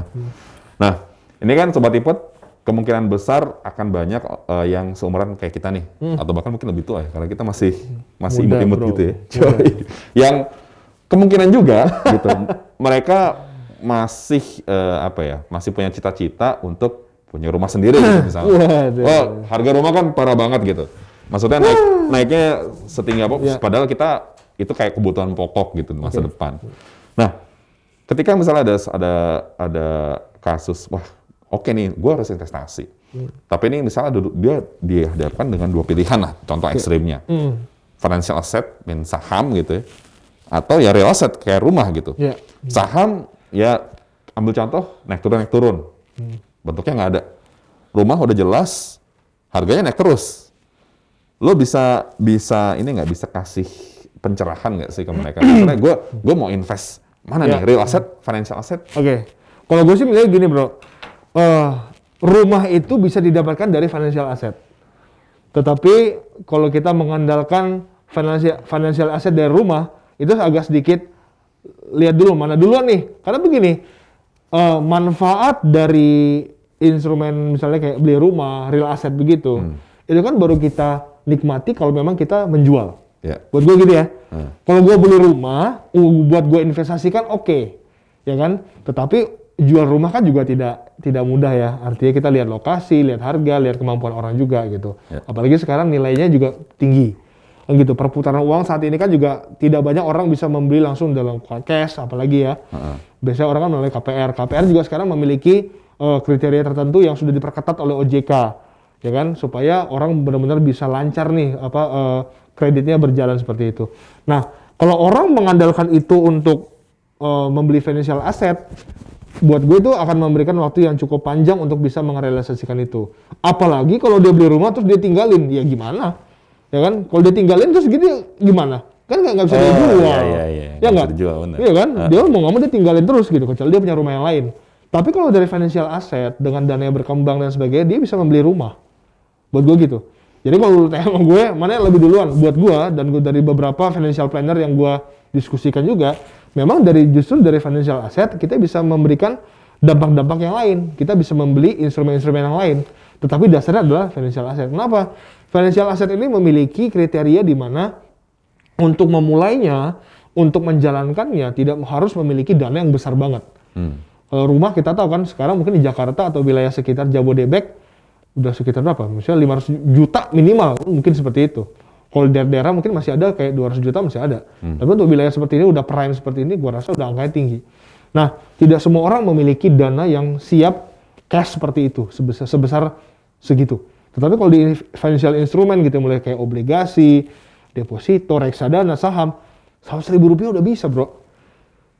Nah, ini kan sobat ipot kemungkinan besar akan banyak eh, yang seumuran kayak kita nih, atau bahkan mungkin lebih tua ya, karena kita masih masih Hmm. Imut-imut gitu ya. Coy. yang kemungkinan juga *laughs* gitu, mereka masih eh, apa ya, masih punya cita-cita untuk punya rumah sendiri gitu *laughs* misalnya. Waduh. Oh, harga rumah kan parah banget gitu. Maksudnya naik naiknya setinggi apa? Ya. Padahal kita itu kayak kebutuhan pokok gitu di masa depan. Nah, ketika misalnya ada ada ada kasus, wah, oke nih, gua harus investasi. Tapi ini misalnya duduk- dia dihadapkan dengan dua pilihan lah, contoh ekstrimnya. Hmm. Financial asset, min saham gitu ya. Atau ya real asset kayak rumah gitu. Ya. Saham ya ambil contoh naik turun naik turun. Bentuknya nggak ada. Rumah udah jelas, harganya naik terus. Lo bisa bisa ini nggak bisa kasih pencerahan nggak sih ke mereka? Karena gue gue mau invest mana Ya. nih real asset, financial asset? Oke, kalau gue sih melihat gini bro, Eh, rumah itu bisa didapatkan dari financial asset. Tetapi kalau kita mengandalkan financial financial asset dari rumah, itu agak sedikit lihat dulu mana duluan nih. Karena begini, eh, manfaat dari instrumen misalnya kayak beli rumah, real asset begitu, itu kan baru kita nikmati kalau memang kita menjual. Ya. Buat gue gitu ya. Hmm. Kalau gue beli rumah, buat gue investasikan oke, ya kan. Tetapi jual rumah kan juga tidak tidak mudah ya. Artinya kita lihat lokasi, lihat harga, lihat kemampuan orang juga gitu. Ya. Apalagi sekarang nilainya juga tinggi. Gitu. Perputaran uang saat ini kan juga tidak banyak orang bisa membeli langsung dalam cash, apalagi ya. Heeh. Biasanya orang kan melalui KPR. KPR juga sekarang memiliki eh, kriteria tertentu yang sudah diperketat oleh OJK, ya kan, supaya orang benar-benar bisa lancar nih apa eh, kreditnya berjalan seperti itu. Nah, kalau orang mengandalkan itu untuk eh, membeli financial asset, buat gue itu akan memberikan waktu yang cukup panjang untuk bisa merealisasikan itu. Apalagi kalau dia beli rumah terus dia tinggalin, ya gimana? Ya kan? Kalau dia tinggalin terus gitu gimana? Kan nggak bisa Oh, dia jual. iya, iya, iya. Ya Nggak dijual. Iya kan? Ah. Dia mau nggak mau dia tinggalin terus gitu, kecuali dia punya rumah yang lain. Tapi kalau dari financial asset dengan dana yang berkembang dan sebagainya, dia bisa membeli rumah. Buat gue gitu. Jadi kalau lu tanya sama gue, mana yang lebih duluan? Buat gue dan gue dari beberapa financial planner yang gue diskusikan juga, memang dari justru dari financial asset kita bisa memberikan dampak-dampak yang lain. Kita bisa membeli instrumen-instrumen yang lain. Tetapi dasarnya adalah financial asset. Kenapa? Financial asset ini memiliki kriteria di mana untuk memulainya, untuk menjalankannya tidak harus memiliki dana yang besar banget. Hmm. Kalau rumah kita tahu kan sekarang mungkin di Jakarta atau wilayah sekitar Jabodebek udah sekitar berapa? Misalnya 500 juta minimal, mungkin seperti itu. Kalau di daerah-daerah mungkin masih ada kayak 200 juta masih ada. Tapi untuk wilayah seperti ini udah prime seperti ini gua rasa udah angkanya tinggi. Nah, tidak semua orang memiliki dana yang siap cash seperti itu sebesar sebesar segitu. Tetapi kalau di financial instrument gitu mulai kayak obligasi, deposito, reksadana, saham, 100 ribu rupiah udah bisa bro.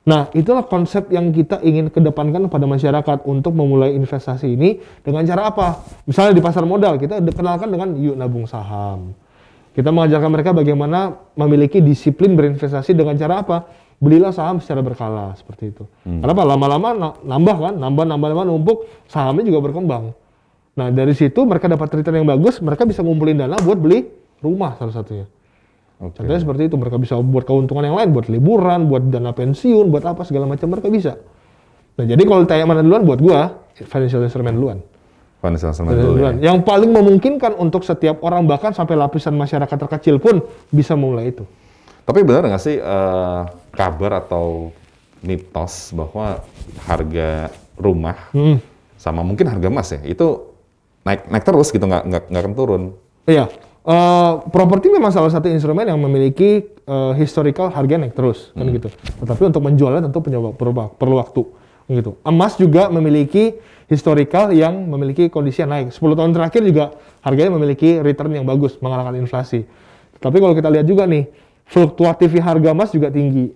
Nah, itulah konsep yang kita ingin kedepankan kepada masyarakat untuk memulai investasi ini dengan cara apa? Misalnya di pasar modal, kita kenalkan dengan yuk nabung saham. Kita mengajarkan mereka bagaimana memiliki disiplin berinvestasi dengan cara apa? Belilah saham secara berkala, seperti itu. Kenapa? Lama-lama na- nambah kan, nambah, nambah, nambah, numpuk, sahamnya juga berkembang. Nah, dari situ mereka dapat return yang bagus, mereka bisa ngumpulin dana buat beli rumah salah satunya. Oke. Contohnya seperti itu, mereka bisa buat keuntungan yang lain, buat liburan, buat dana pensiun, buat apa segala macam mereka bisa. Nah, jadi kalau tanya mana duluan buat gua, financial instrument duluan. Financial instrument Financial dulu ya. duluan. Yang paling memungkinkan untuk setiap orang bahkan sampai lapisan masyarakat terkecil pun bisa mulai itu. Tapi benar nggak sih eh, kabar atau mitos bahwa harga rumah Hmm. sama mungkin harga emas ya itu naik naik terus gitu nggak nggak nggak akan turun. Iya, eh, properti memang salah satu instrumen yang memiliki eh, historical harga naik terus kan gitu. Tetapi untuk menjualnya tentu punya wak- perlu, perlu waktu gitu. Emas juga memiliki historical yang memiliki kondisi yang naik. 10 tahun terakhir juga harganya memiliki return yang bagus mengalahkan inflasi. Tapi kalau kita lihat juga nih, fluktuatif harga emas juga tinggi.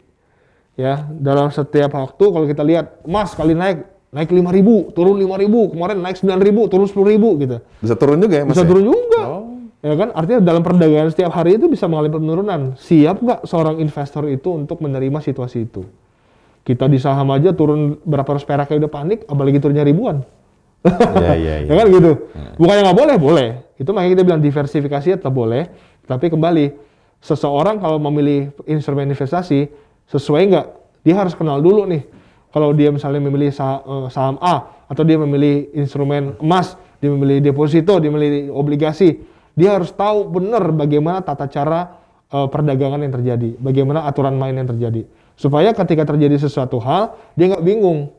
Ya, dalam setiap waktu kalau kita lihat emas kali naik naik 5.000, turun 5.000, kemarin naik 9.000, turun 10.000 gitu Bisa turun juga ya mas? bisa ya? turun juga. Oh. Ya kan, artinya dalam perdagangan setiap hari itu bisa mengalami penurunan. Siap nggak seorang investor itu untuk menerima situasi itu? Kita di saham aja turun berapa ratus perak udah panik, apalagi turunnya ribuan. Iya iya *laughs* iya. Ya kan gitu. Bukannya nggak boleh, boleh. Itu makanya kita bilang diversifikasi tetap boleh. Tapi kembali, seseorang kalau memilih instrumen investasi, sesuai nggak? Dia harus kenal dulu nih. Kalau dia misalnya memilih eh, saham A, atau dia memilih instrumen emas, dia memilih deposito, dia memilih obligasi, dia harus tahu benar bagaimana tata cara eh, perdagangan yang terjadi, bagaimana aturan main yang terjadi. Supaya ketika terjadi sesuatu hal, dia nggak bingung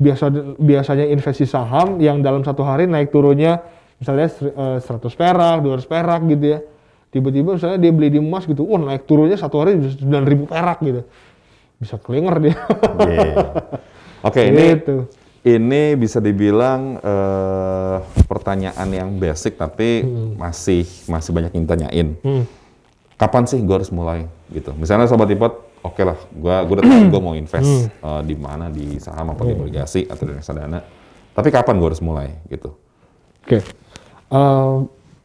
biasa biasanya investasi saham yang dalam satu hari naik turunnya misalnya ser- eh, 100 perak, 200 perak gitu ya. Tiba-tiba misalnya dia beli di emas gitu, wah naik turunnya satu hari 9000 perak gitu. Bisa kelinger dia. Iya. Oke ini *laughs* Gitu. ini bisa dibilang eh, pertanyaan yang basic tapi masih masih banyak yang tanyain. Hmm. kapan sih gue harus mulai gitu. Misalnya sobat ipot, oke lah, gue gue udah tahu gue mau invest uh, di mana di saham apa di obligasi atau di reksadana. Tapi kapan gue harus mulai gitu? Oke. Eh,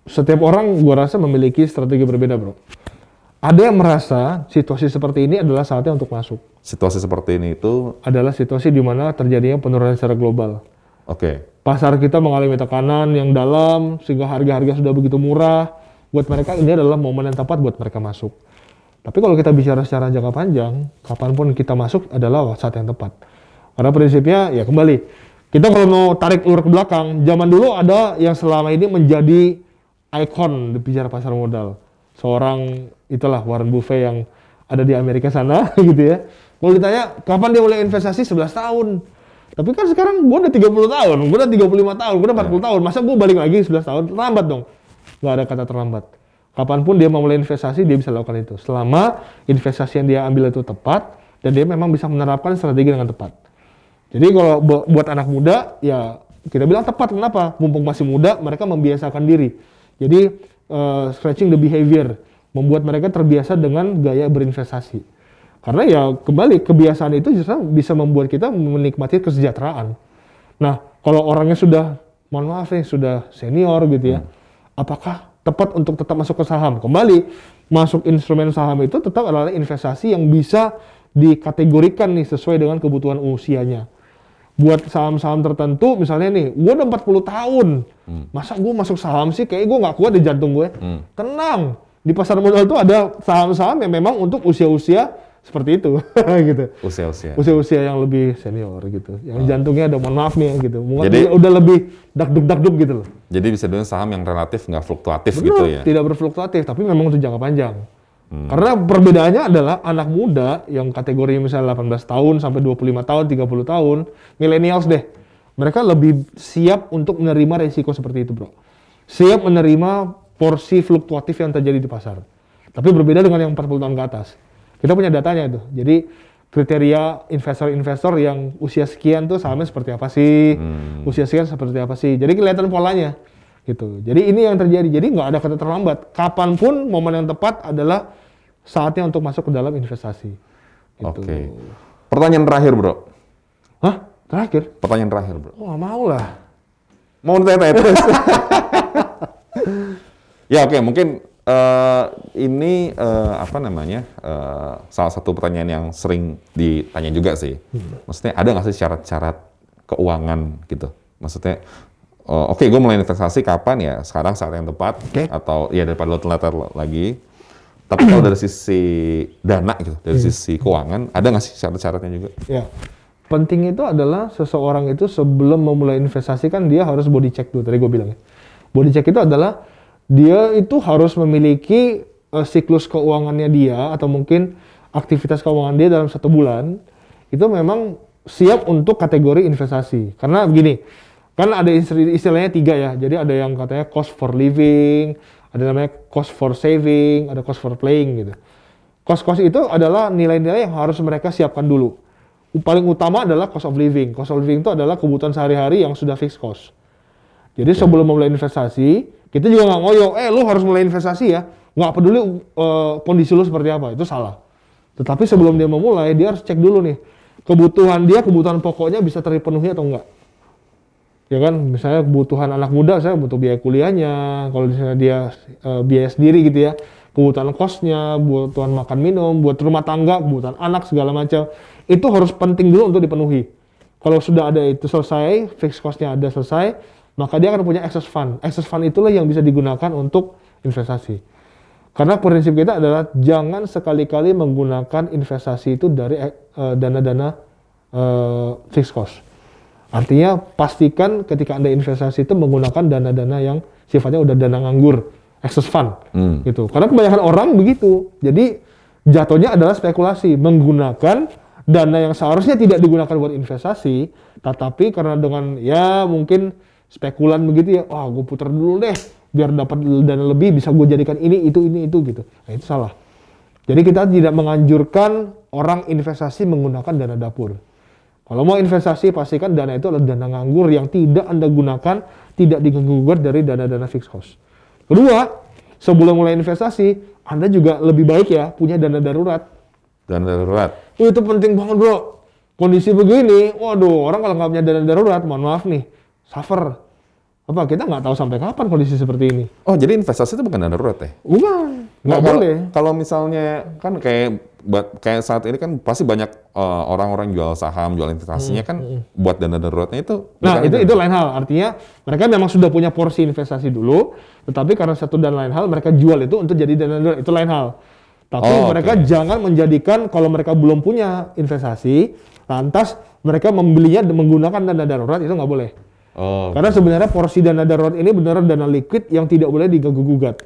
setiap orang gua rasa memiliki strategi berbeda, Bro. Ada yang merasa situasi seperti ini adalah saatnya untuk masuk. Situasi seperti ini itu, Adalah situasi di mana terjadinya penurunan secara global. oke, Pasar kita mengalami tekanan yang dalam sehingga harga-harga sudah begitu murah. Buat mereka ini adalah momen yang tepat buat mereka masuk. Tapi kalau kita bicara secara jangka panjang, kapan pun kita masuk adalah saat yang tepat. Karena prinsipnya ya kembali, kita kalau mau tarik ulur ke belakang, zaman dulu ada yang selama ini menjadi ikon di bicara pasar modal. Seorang itulah Warren Buffett yang ada di Amerika sana *laughs* gitu ya. Kalau ditanya kapan dia mulai investasi 11 tahun. Tapi kan sekarang gua udah 30 tahun, gua udah 35 tahun, gua udah 40 tahun. Masa gua balik lagi 11 tahun? Terlambat dong. Nggak ada kata terlambat. Kapan pun dia mau mulai investasi, dia bisa lakukan itu. Selama investasi yang dia ambil itu tepat, dan dia memang bisa menerapkan strategi dengan tepat. Jadi kalau bu- buat anak muda, ya kita bilang tepat. Kenapa? Mumpung masih muda, mereka membiasakan diri. Jadi eh, scratching the behavior, membuat mereka terbiasa dengan gaya berinvestasi. Karena ya kembali kebiasaan itu justru bisa membuat kita menikmati kesejahteraan. Nah, kalau orangnya sudah, mohon maaf nih, sudah senior gitu ya, apakah tepat untuk tetap masuk ke saham? Kembali, masuk instrumen saham itu tetap adalah investasi yang bisa dikategorikan nih sesuai dengan kebutuhan usianya. Buat saham-saham tertentu, misalnya nih, gue udah 40 tahun, masa gue masuk saham sih, kayak gue nggak kuat di jantung gue. Tenang, di pasar modal itu ada saham-saham yang memang untuk usia-usia seperti itu, *laughs* gitu usia-usia. usia-usia yang lebih senior gitu, yang jantungnya ada mohon maaf nih gitu, mungkin Jadi- udah, lebih dakduk dakduk gitu loh. Jadi bisa dengan saham yang relatif nggak fluktuatif gitu ya. tidak berfluktuatif, tapi memang untuk jangka panjang. Karena perbedaannya adalah anak muda yang kategori misalnya 18 tahun sampai 25 tahun, 30 tahun, millennials deh. Mereka lebih siap untuk menerima resiko seperti itu, Bro. Siap menerima porsi fluktuatif yang terjadi di pasar. Tapi berbeda dengan yang 40 tahun ke atas. Kita punya datanya itu. Jadi kriteria investor-investor yang usia sekian tuh sahamnya seperti apa sih? Usia sekian seperti apa sih? Jadi kelihatan polanya gitu. Jadi ini yang terjadi. Jadi nggak ada kata terlambat. Kapan pun momen yang tepat adalah saatnya untuk masuk ke dalam investasi. Gitu. Oke. Pertanyaan terakhir, Bro. Hah? Terakhir? Pertanyaan terakhir, Bro. Oh, mau lah. Mau terus. *laughs* ya oke, mungkin eh, ini eh, apa namanya eh, salah satu pertanyaan yang sering ditanya juga sih. Maksudnya ada nggak sih syarat-syarat keuangan gitu? Maksudnya eh, oke gue mulai investasi kapan ya? Sekarang saat yang tepat Oke. atau ya daripada lo telat lagi. Tapi kalau dari sisi dana gitu, dari sisi keuangan, ada nggak sih syarat-syaratnya juga? Ya. Penting itu adalah seseorang itu sebelum memulai investasi kan dia harus body check dulu. Tadi gue bilang ya. Body check itu adalah dia itu harus memiliki eh, siklus keuangannya dia atau mungkin aktivitas keuangan dia dalam satu bulan itu memang siap untuk kategori investasi. Karena begini, kan ada istilah- istilahnya tiga ya. Jadi ada yang katanya cost for living, ada namanya cost for saving, ada cost for playing gitu. Cost-cost itu adalah nilai-nilai yang harus mereka siapkan dulu. Paling utama adalah cost of living. Cost of living itu adalah kebutuhan sehari-hari yang sudah fixed cost. Jadi sebelum memulai investasi, kita juga nggak ngoyo, eh lu harus mulai investasi ya. Nggak peduli eh, kondisi lu seperti apa, itu salah. Tetapi sebelum dia memulai, dia harus cek dulu nih. Kebutuhan dia, kebutuhan pokoknya bisa terpenuhi atau enggak. Ya kan, misalnya kebutuhan anak muda, saya butuh biaya kuliahnya, kalau misalnya dia eh, biaya sendiri gitu ya, kebutuhan kosnya, kebutuhan makan minum, buat rumah tangga, kebutuhan anak segala macam, itu harus penting dulu untuk dipenuhi. Kalau sudah ada itu selesai, fixed cost-nya ada selesai, maka dia akan punya excess fund. Excess fund itulah yang bisa digunakan untuk investasi. Karena prinsip kita adalah jangan sekali-kali menggunakan investasi itu dari eh, dana-dana eh, fixed cost. Artinya pastikan ketika Anda investasi itu menggunakan dana-dana yang sifatnya udah dana nganggur, excess fund Hmm. gitu. Karena kebanyakan orang begitu. Jadi jatuhnya adalah spekulasi menggunakan dana yang seharusnya tidak digunakan buat investasi, tetapi karena dengan ya mungkin spekulan begitu ya, wah gue putar dulu deh biar dapat dana lebih bisa gue jadikan ini itu ini itu gitu. Nah itu salah. Jadi kita tidak menganjurkan orang investasi menggunakan dana dapur. Kalau mau investasi pastikan dana itu adalah dana nganggur yang tidak Anda gunakan, tidak diganggu-gugat dari dana-dana fixed cost. Kedua, sebelum mulai investasi, Anda juga lebih baik ya punya dana darurat. Dana darurat. Oh, itu penting banget bro. Kondisi begini, waduh orang kalau nggak punya dana darurat, mohon maaf nih, suffer. Apa kita nggak tahu sampai kapan kondisi seperti ini? Oh, jadi investasi itu bukan dana darurat ya? Bukan, nggak kalau- boleh. Kalau misalnya kan kayak kayak saat ini kan pasti banyak uh, orang-orang jual saham, jual investasinya kan buat dana daruratnya itu. Nah, itu itu lain hal. Artinya mereka memang sudah punya porsi investasi dulu, tetapi karena satu dan lain hal mereka jual itu untuk jadi dana darurat. Itu lain hal. Tapi Oh, mereka oke. jangan menjadikan kalau mereka belum punya investasi, lantas mereka membelinya menggunakan dana darurat itu nggak boleh. Oh, Karena sebenarnya porsi dana darurat ini benar dana liquid yang tidak boleh diganggu gugat.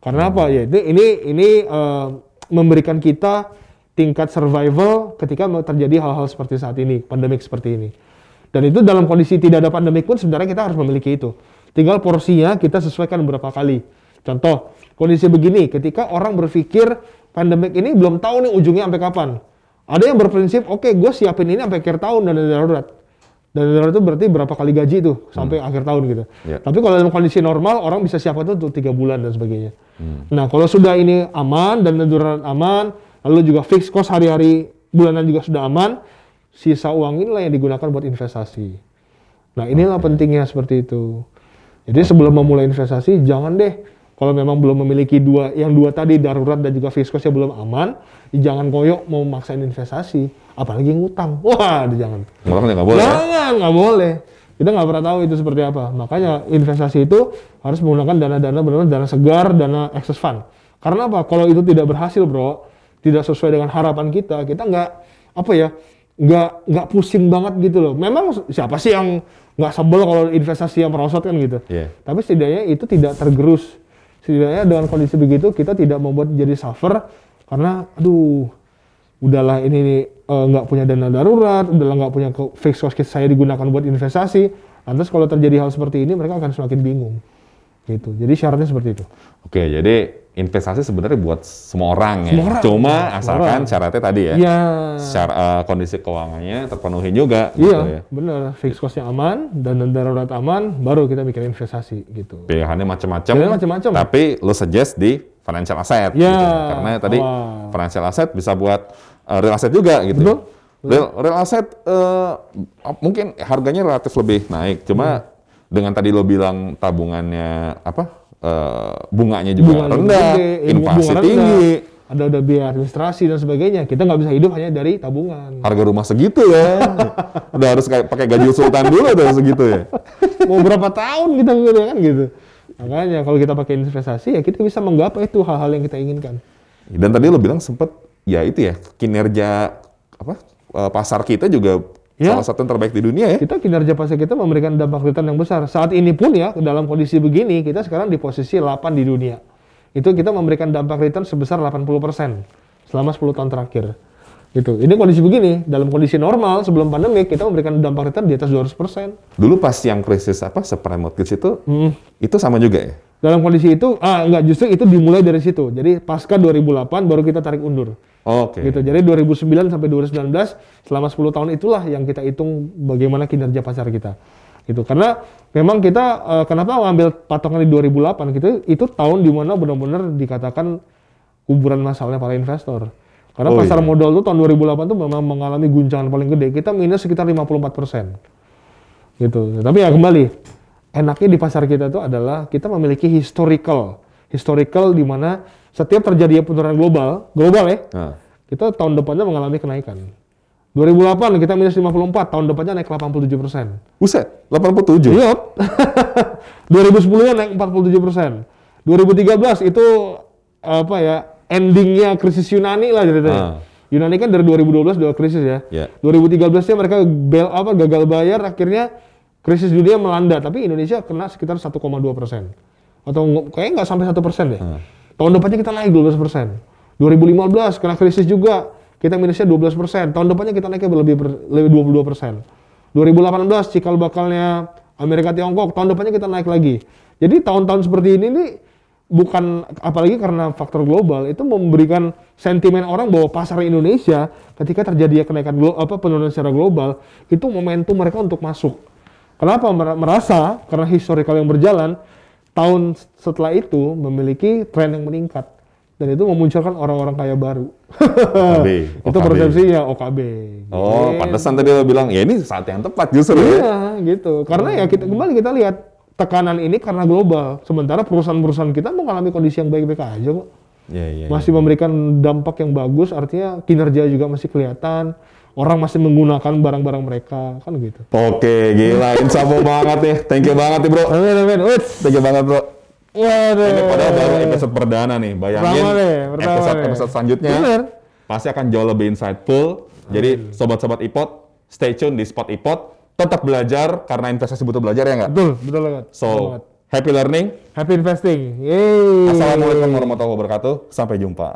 Karena apa ya? Ini ini, ini eh, memberikan kita tingkat survival ketika terjadi hal-hal seperti saat ini, pandemik seperti ini. Dan itu dalam kondisi tidak ada pandemik pun sebenarnya kita harus memiliki itu. Tinggal porsinya kita sesuaikan berapa kali. Contoh, kondisi begini, ketika orang berpikir pandemik ini belum tahu nih ujungnya sampai kapan. Ada yang berprinsip, oke gue siapin ini sampai akhir tahun dana darurat. Dana darurat itu berarti berapa kali gaji tuh sampai akhir tahun gitu. Ya. Tapi kalau dalam kondisi normal orang bisa siapkan itu untuk tiga bulan dan sebagainya. Nah kalau sudah ini aman dan darurat aman, lalu juga fix cost hari-hari bulanan juga sudah aman, sisa uang inilah yang digunakan buat investasi. Nah inilah pentingnya seperti itu. Jadi sebelum memulai investasi jangan deh kalau memang belum memiliki dua yang dua tadi darurat dan juga fixed cost-nya belum aman, ya jangan koyok mau maksain investasi, apalagi ngutang. Wah, jangan. Ngutang nggak boleh ya? Jangan, nggak boleh. Kita nggak pernah tahu itu seperti apa. Makanya investasi itu harus menggunakan dana-dana benar-benar dana segar, dana excess fund. Karena apa? Kalau itu tidak berhasil, bro, tidak sesuai dengan harapan kita, kita nggak apa ya, nggak nggak pusing banget gitu loh. Memang siapa sih yang nggak sebel kalau investasi yang merosot kan gitu. Iya. Tapi setidaknya itu tidak tergerus. Setidaknya dengan kondisi begitu kita tidak membuat jadi suffer karena aduh udahlah ini eh, nggak punya dana darurat, udahlah nggak punya fixed cost saya digunakan buat investasi. Lantas kalau terjadi hal seperti ini mereka akan semakin bingung. Gitu. Jadi syaratnya seperti itu. Oke, jadi investasi sebenarnya buat semua orang ya. Semua orang. Cuma Semua asalkan orang. syaratnya tadi ya. Iya. Secara eh, kondisi keuangannya terpenuhi juga Iya, gitu ya. benar. Fixed cost-nya aman, dana darurat aman, baru kita mikir investasi gitu. Pilihannya macam-macam. Pilihannya macam-macam. Tapi lo suggest di financial asset Ya, gitu. Karena tadi awal. financial asset bisa buat eh, real asset juga gitu. Betul. Real, real asset eh, mungkin harganya relatif lebih naik. Cuma Hmm. Dengan tadi lo bilang tabungannya apa? eh, bunganya juga Bunga lebih rendah, gede, inflasi bunga rendah, tinggi. Ada ada biaya administrasi dan sebagainya. Kita nggak bisa hidup hanya dari tabungan. harga rumah segitu ya. *laughs* Udah harus kayak pakai gaji sultan dulu udah segitu ya. mau berapa tahun kita gitu kan gitu. Makanya kalau kita pakai investasi ya kita bisa menggapai itu hal-hal yang kita inginkan. Dan tadi lo bilang sempet ya itu ya kinerja apa eh, pasar kita juga Ya. salah satu yang terbaik di dunia ya. Kita kinerja pasar kita memberikan dampak return yang besar. Saat ini pun ya dalam kondisi begini kita sekarang di posisi 8 di dunia. Itu kita memberikan dampak return sebesar 80% selama 10 tahun terakhir. Gitu. Ini kondisi begini, dalam kondisi normal sebelum pandemi kita memberikan dampak return di atas 200%. Dulu pas yang krisis apa subprime mortgage itu Hmm. itu sama juga ya. Dalam kondisi itu, ah enggak justru itu dimulai dari situ. Jadi pasca 2008 baru kita tarik undur. Oke. gitu. Jadi 2009 sampai 2019 selama 10 tahun itulah yang kita hitung bagaimana kinerja pasar kita. Gitu. Karena memang kita eh, kenapa mengambil patokan di 2008 gitu itu tahun di mana benar-benar dikatakan kuburan masalahnya para investor. Karena Oh, pasar iya. modal tuh tahun 2008 tuh memang mengalami guncangan paling gede. Kita minus sekitar 54%. Gitu. Tapi ya kembali, enaknya di pasar kita itu adalah kita memiliki historical. Historical di mana setiap terjadi penurunan global, global ya, Nah, kita tahun depannya mengalami kenaikan. 2008 kita minus 54, tahun depannya naik 87 persen. buset, 87. Iya. *laughs* 2010-nya naik 47 persen. 2013 itu apa ya endingnya krisis Yunani lah ceritanya. Ah. Yunani kan dari 2012 udah krisis ya. Ya. 2013-nya mereka bail apa gagal bayar akhirnya krisis dunia melanda tapi Indonesia kena sekitar 1,2 persen atau kayaknya nggak sampai satu persen deh. Tahun depannya kita naik 12 persen. 2015 kena krisis juga kita minusnya 12 persen. Tahun depannya kita naiknya lebih lebih 22 persen. 2018 cikal bakalnya Amerika Tiongkok tahun depannya kita naik lagi. Jadi tahun-tahun seperti ini nih bukan apalagi karena faktor global itu memberikan sentimen orang bahwa pasar Indonesia ketika terjadi kenaikan glo- apa penurunan secara global itu momentum mereka untuk masuk. Kenapa Mer- merasa karena historical yang berjalan tahun setelah itu memiliki tren yang meningkat dan itu memunculkan orang-orang kaya baru. OKB. *laughs* itu OKB. persepsinya OKB. Oh, Gitu. pantesan tadi lo bilang, ya ini saat yang tepat justru ya. Iya, gitu. Karena ya kita kembali kita lihat tekanan ini karena global. Sementara perusahaan-perusahaan kita mengalami kondisi yang baik-baik aja kok. Iya, iya. Masih memberikan dampak yang bagus, artinya kinerja juga masih kelihatan. Orang masih menggunakan barang-barang mereka, kan gitu. Oke, gila. Insafo banget nih. Thank you banget nih, bro. Amin, amin. Thank you banget, bro. Waduh. Ini padahal baru episode perdana nih. Bayangin Pertama pertama episode episode selanjutnya Bener. pasti akan jauh lebih insightful. Jadi sobat-sobat iPod, stay tune di Spot iPod. Tetap belajar karena investasi butuh belajar ya nggak? Betul, betul banget. Betul So, banget. happy learning. happy investing. Yeay. Assalamualaikum warahmatullahi wabarakatuh. Sampai jumpa.